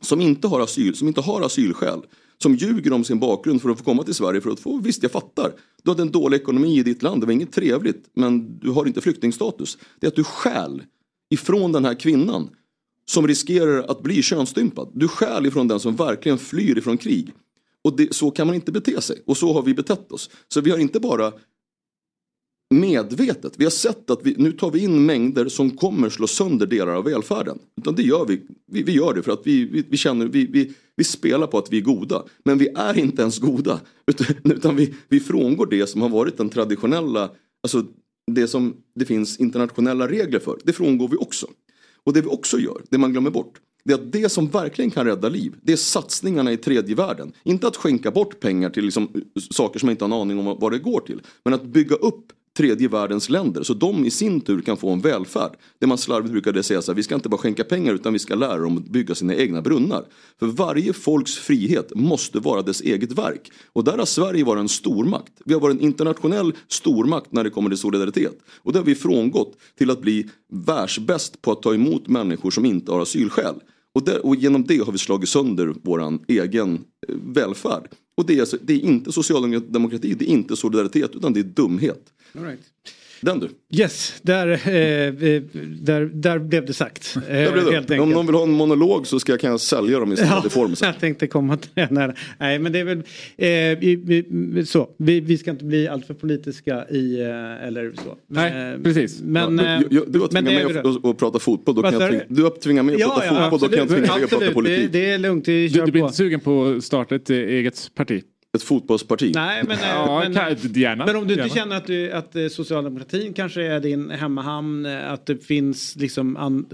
M: som inte har asyl, som inte har asylskäl, som ljuger om sin bakgrund för att få komma till Sverige för att få, visst jag fattar, du hade en dålig ekonomi i ditt land, det var inget trevligt, men du har inte flyktingstatus. Det är att du stjäl ifrån den här kvinnan som riskerar att bli könsstympad. Du stjäl ifrån den som verkligen flyr ifrån krig. Och det, så kan man inte bete sig. Och så har vi betett oss. Så vi har inte bara medvetet, vi har sett att vi, nu tar vi in mängder som kommer slå sönder delar av välfärden. Utan det gör vi, vi, vi gör det för att vi, vi, vi känner, vi, vi, vi spelar på att vi är goda. Men vi är inte ens goda. Utan, utan vi, vi frångår det som har varit den traditionella, alltså det som det finns internationella regler för. Det frångår vi också. Och det vi också gör, det man glömmer bort, det är att det som verkligen kan rädda liv, det är satsningarna i tredje världen. Inte att skänka bort pengar till liksom, saker som man inte har en aning om vad det går till. Men att bygga upp tredje världens länder så de i sin tur kan få en välfärd. Det man slarvigt brukade säga så här, vi ska inte bara skänka pengar utan vi ska lära dem att bygga sina egna brunnar. För varje folks frihet måste vara dess eget verk. Och där har Sverige varit en stormakt. Vi har varit en internationell stormakt när det kommer till solidaritet. Och det har vi frångått till att bli världsbäst på att ta emot människor som inte har asylskäl. Och, där, och genom det har vi slagit sönder våran egen eh, välfärd. Och det är, alltså, det är inte socialdemokrati, det är inte solidaritet utan det är dumhet.
A: All right.
M: Den du.
A: Yes, där, eh, eh, där, där blev det sagt. Eh,
M: blev det.
A: helt
M: Om någon vill ha en monolog så ska jag, kan jag sälja dem i standard form. sen.
A: Jag tänkte komma till det. När, nej men det är väl eh, vi, vi, så. Vi, vi ska inte bli alltför politiska i eh, eller så.
B: Nej,
A: Eh,
B: precis.
A: Men,
M: Ja,
A: eh,
M: du, du har tvingat mig att, prata fotboll, då kan jag
A: du?
M: tvinga, du har tvingat mig att
A: Ja,
M: prata
A: ja,
M: fotboll, då kan jag
A: absolut.
M: tvinga dig att prata
A: Absolut,
M: politik.
A: Det, det är lugnt, vi
B: Du,
A: kör
B: du blir
A: på.
B: inte sugen på att starta ett eget parti?
M: Ett fotbollsparti?
A: Nej men, eh,
B: Ja,
A: men,
B: kan- gärna.
A: men om du inte
B: Gärna.
A: känner att, du, att eh, socialdemokratin kanske är din hemmahamn, eh, att det finns liksom, an,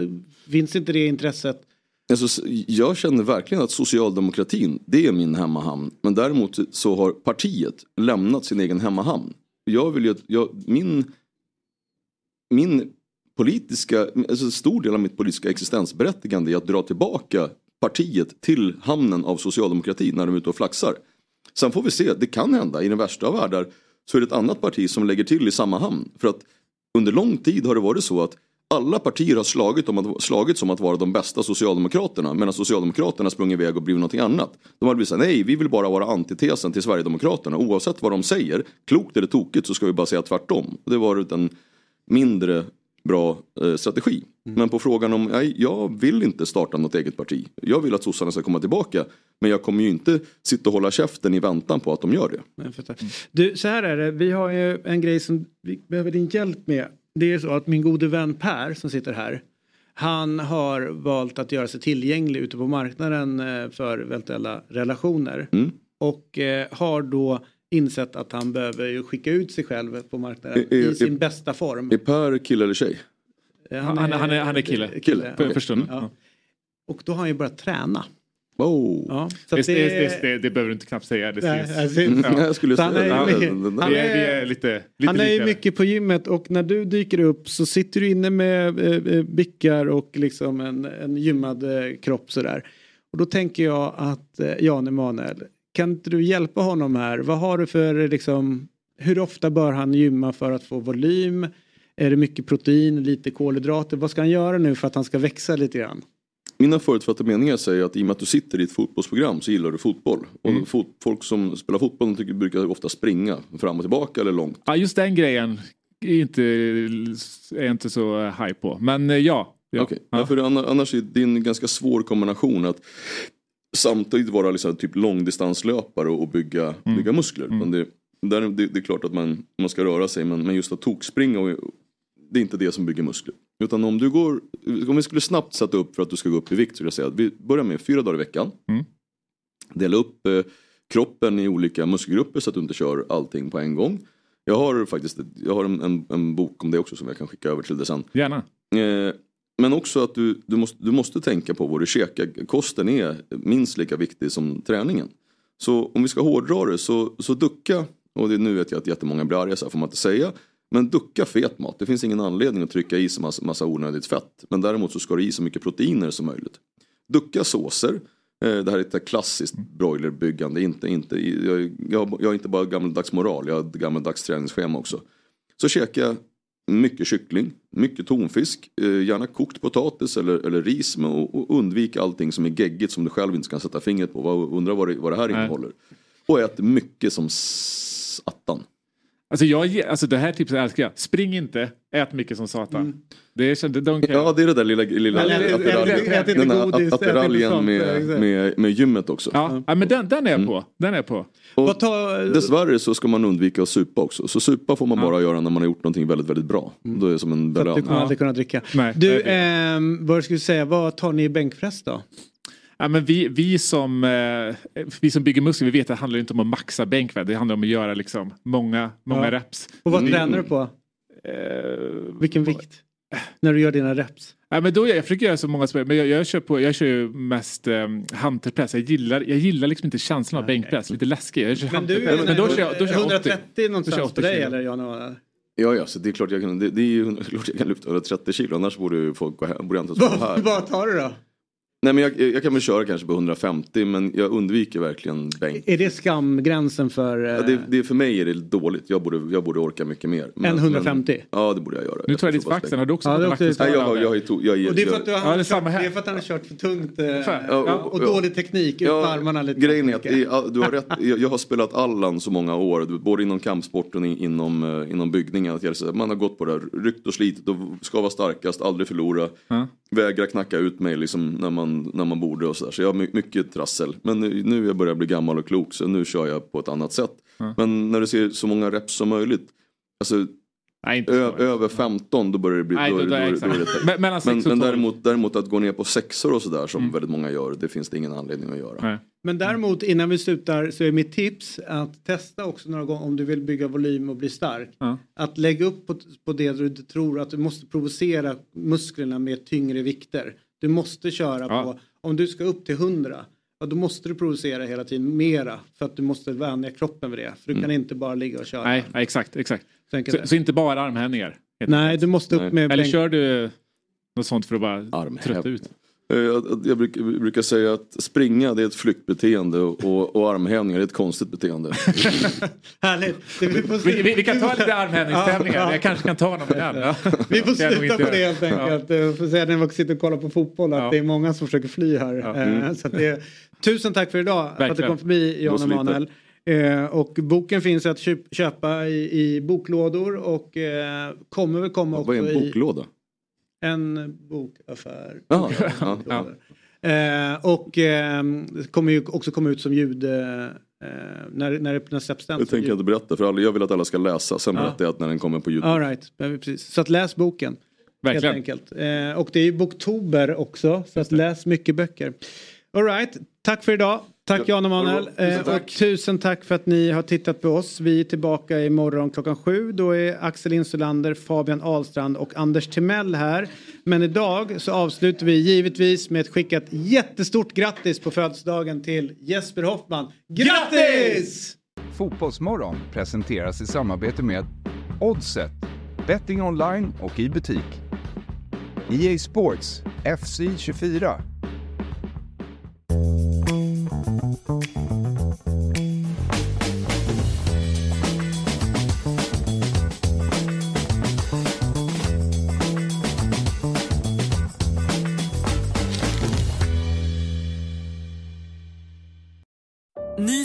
A: finns inte det intresset?
M: Alltså, jag känner verkligen att socialdemokratin, det är min hemmahamn. Men däremot så har partiet lämnat sin egen hemmahamn. Jag vill ju att, jag, min, min politiska, alltså stor del av mitt politiska existensberättigande är att dra tillbaka partiet till hamnen av socialdemokratin när de är ute och flaxar. Sen får vi se, det kan hända i den värsta av världar så är det ett annat parti som lägger till i samma hamn. För att under lång tid har det varit så att alla partier har slagit om att, slagits om att vara de bästa socialdemokraterna medan socialdemokraterna sprungit iväg och blivit någonting annat. De hade blivit såhär, nej vi vill bara vara antitesen till Sverigedemokraterna oavsett vad de säger. Klokt eller tokigt så ska vi bara säga tvärtom. Det har varit en mindre bra eh, strategi. Men på frågan om, nej jag vill inte starta något eget parti. Jag vill att sossarna ska komma tillbaka. Men jag kommer ju inte sitta och hålla käften i väntan på att de gör det.
A: Fattar. Du, så här är det, vi har ju en grej som vi behöver din hjälp med. Det är så att min gode vän Per som sitter här, han har valt att göra sig tillgänglig ute på marknaden eh, för eventuella relationer.
M: Mm.
A: Och eh, har då insett att han behöver ju skicka ut sig själv på marknaden
M: Är- är-
A: i sin
M: är-
A: bästa form.
M: Är Per kille eller tjej?
A: Eh,
B: Han, han, är, han är kille.
M: Kille,
B: För,
M: okej.
B: för stunden.
A: Ja. Och då har han ju börjat träna.
M: Oh.
A: Ja, så
B: Det, det,
A: det,
B: det, det, behöver du inte knappt säga. Det
A: Nej,
B: syns.
M: Mm,
B: Ja.
M: jag skulle
A: Så han
M: säga
A: är han är-
B: är, är lite, lite
A: Han är ju mycket på gymmet och när du dyker upp så sitter du inne med eh, eh, bickar och liksom en, en gymmad eh, kropp sådär. Och då tänker jag att eh, Jan Emanuel, kan inte du hjälpa honom här? Vad har du för liksom, hur ofta bör han gymma för att få volym? Är det mycket protein, lite kolhydrater? Vad ska han göra nu för att han ska växa lite grann?
M: Mina förutfattade meningar säger att i och med att du sitter i ett fotbollsprogram så gillar du fotboll. Och
B: Mm.
M: fot, folk som spelar fotboll tycker, brukar ofta springa fram och tillbaka eller långt.
B: Ja, just den grejen är inte, är inte så high på. Men eh, ja. ja.
M: Okej,
B: ja.
M: ja. för anna- annars är det en ganska svår kombination att samtidigt vara liksom typ långdistanslöpare och bygga,
B: Mm.
M: bygga muskler. Men det, där, det, det är klart att man, man ska röra sig men, men just att tokspringa och, det är inte det som bygger muskler. Utan om du går, om vi skulle snabbt sätta upp för att du ska gå upp i vikt så skulle jag säga att vi börjar med fyra dagar i veckan.
B: Mm.
M: Dela upp eh, kroppen i olika muskelgrupper så att du inte kör allting på en gång. Jag har faktiskt jag har en, en, en bok om det också som jag kan skicka över till dig sen.
B: Gärna.
M: Eh, men också att du, du, måste, du måste tänka på vad du käkar. Kosten är minst lika viktig som träningen. Så om vi ska hårdra det så, så ducka, och det, nu vet jag att jättemånga blir arga så här får man inte säga. Men ducka fet mat. Det finns ingen anledning att trycka i sig massa, massa onödigt fett. Men däremot så ska du i så mycket proteiner som möjligt. Ducka såser. Eh, Det här är ett klassiskt broilerbyggande. Inte, inte, jag, jag, jag har inte bara gammaldags moral, jag har ett gammaldags träningsschema också. Så käka mycket kyckling, mycket tonfisk, eh, gärna kokt potatis eller, eller ris med, och, och undvik allting som är geggigt som du själv inte kan sätta fingret på. Vad, undrar vad det, vad det här
B: Nej.
M: innehåller. Och ät mycket som satan.
B: Alltså, jag, alltså det här tipset älskar jag. Spring inte, ät mycket som satan. Det är.
M: Ja det är det där lilla, lilla attiraljen- attiraljen med, med, med gymmet också.
B: Ja, ja, men den, den är jag på. Den är på.
M: Och Dessvärre så ska man undvika att supa också. Så supa får man
B: Ja.
M: bara göra när man har gjort någonting väldigt, väldigt bra. Då är det som en
A: att du
M: belöning.
A: kommer aldrig kunna dricka.
B: Nej,
A: du, ehm, vad skulle du säga, vad tar ni i bänkpress då?
B: Ja, men vi, vi, som, eh, vi som bygger muskler, vi vet att det handlar inte om att maxa bänkvärde. Det handlar om att göra liksom många, många
A: Ja.
B: reps.
A: Och vad
B: Mm.
A: tränar du på?
B: Eh,
A: Vilken vikt? När du gör dina reps?
B: Ja, men då, jag försöker göra så många som möjligt, men jag, jag, kör på, jag kör ju mest um, hantelpress. Jag gillar, jag gillar liksom inte känslan av bänkpress, lite läskig. Jag kör
A: Men du är
B: men då kör jag, då kör jag 80.
A: 130
B: Då kör jag
A: någonstans
B: 80
A: på dig
B: kilo.
A: eller Jan?
M: Ja, ja, så det är klart jag kan, det, det är ju klart jag kan lyfta 130 kilo, annars borde folk gå hem, borde jag inte ens vara här.
A: Vad tar du då?
M: Nej men jag, jag kan väl köra kanske på 150 men jag undviker verkligen bänk.
A: Är det skamgränsen för...
M: Ja, det, det, för mig är det dåligt, jag borde, jag borde orka mycket mer.
A: Än 150?
M: Men, ja det borde jag göra.
B: Nu tar jag ditt faxen, har du också
A: Ja,
B: fått en
M: Nej, jag, har- jag, to- jag, jag,
A: Och det är för att, du
M: jag,
A: har,
B: Ja, det är
A: kört,
B: samma här.
A: det är för att han har kört för tungt eh, ja,
M: Ja,
A: och
M: ja.
A: dålig teknik, ut med armarna lite.
M: Grejen är att du har rätt, jag, jag har spelat Allan så många år, du- både inom kampsporten och in- inom, eh, inom byggningen. Att jag, man har gått på det här, ryckt och slitit och ska vara starkast, aldrig förlora. Vägra knacka ut mig liksom när man, när man borde och sådär. Så jag har my- mycket trassel. Men nu, nu jag börjar bli gammal och klok så nu kör jag på ett annat sätt.
B: Ja.
M: Men när du ser så många reps som möjligt. Alltså,
B: Nej, inte
M: Ö, över 15 då börjar det bli...
B: Nej,
M: då,
B: då-
M: är
B: då
M: det-
B: är
M: då,
B: exakt.
M: är det täckt.
B: Men-
M: däremot, däremot att gå ner på sexor och sådär som väldigt många gör, det finns det ingen anledning att göra.
B: Nej.
A: Men däremot innan vi slutar så är mitt tips att testa också några gånger om du vill bygga volym och bli stark.
B: Ja.
A: Att lägga upp på, på det du tror att du måste provocera musklerna med tyngre vikter. Du måste köra
B: Ja.
A: på, om du ska upp till 100, ja, då måste du provocera hela tiden mera för att du måste vänja kroppen vid det. För du kan inte bara ligga och köra.
B: Nej, nej, exakt, exakt.
A: Så
B: Så,
A: det.
B: så inte bara armhävningar?
A: Nej, du måste upp med
B: Eller kör du något sånt för att bara trötta ut?
M: Eh, Jag, jag brukar, brukar säga att springa det är ett flyktbeteende och, och armhävningar är ett konstigt beteende.
A: Härligt. Det- Vi,
B: Vi, vi, vi kan ta lite armhävningstävlingar.
A: Ja, ja.
B: Jag kanske kan ta någon igen. Ja.
A: Vi får
B: jag
A: sluta på det helt enkelt. Ja. Får säga när vi sitter och kollar på fotboll att
B: Ja.
A: det är många som försöker fly här.
B: Ja.
A: Eh,
B: Mm.
A: Så att det är, tusen tack för idag för att du
B: Verkligen.
A: kom förbi Jan. Emanuel. Eh, och boken finns att köp, köpa i, i boklådor och eh, kommer väl komma också
M: Vad är en
A: i
M: boklåda?
A: en bokaffär.
M: Ja, ja, ja.
A: Eh, och eh, det kommer ju också komma ut som ljud eh, när, när det när släpps den.
M: Det tänker jag inte berätta för alla, jag vill att alla ska läsa. Sen
A: Ja.
M: berättar jag att när den kommer på Youtube.
A: All right. precis. Så att läs boken.
B: Verkligen.
A: Helt enkelt. Eh, och det är ju boktober också. Så att läs mycket böcker. All right. Tack för idag. Tack Jan Emanuel.
M: Tusen
A: Eh, och
M: tack.
A: tusen tack för att ni har tittat på oss. Vi är tillbaka imorgon klockan sju. Då är Axel Insulander, Fabian Ahlstrand och Anders Timell här. Men idag så avslutar vi givetvis med att skicka ett jättestort grattis på födelsedagen till Jesper Hoffman. Grattis!
C: Fotbollsmorgon presenteras i samarbete med Oddset, betting online och i butik. EA Sports, FC 24.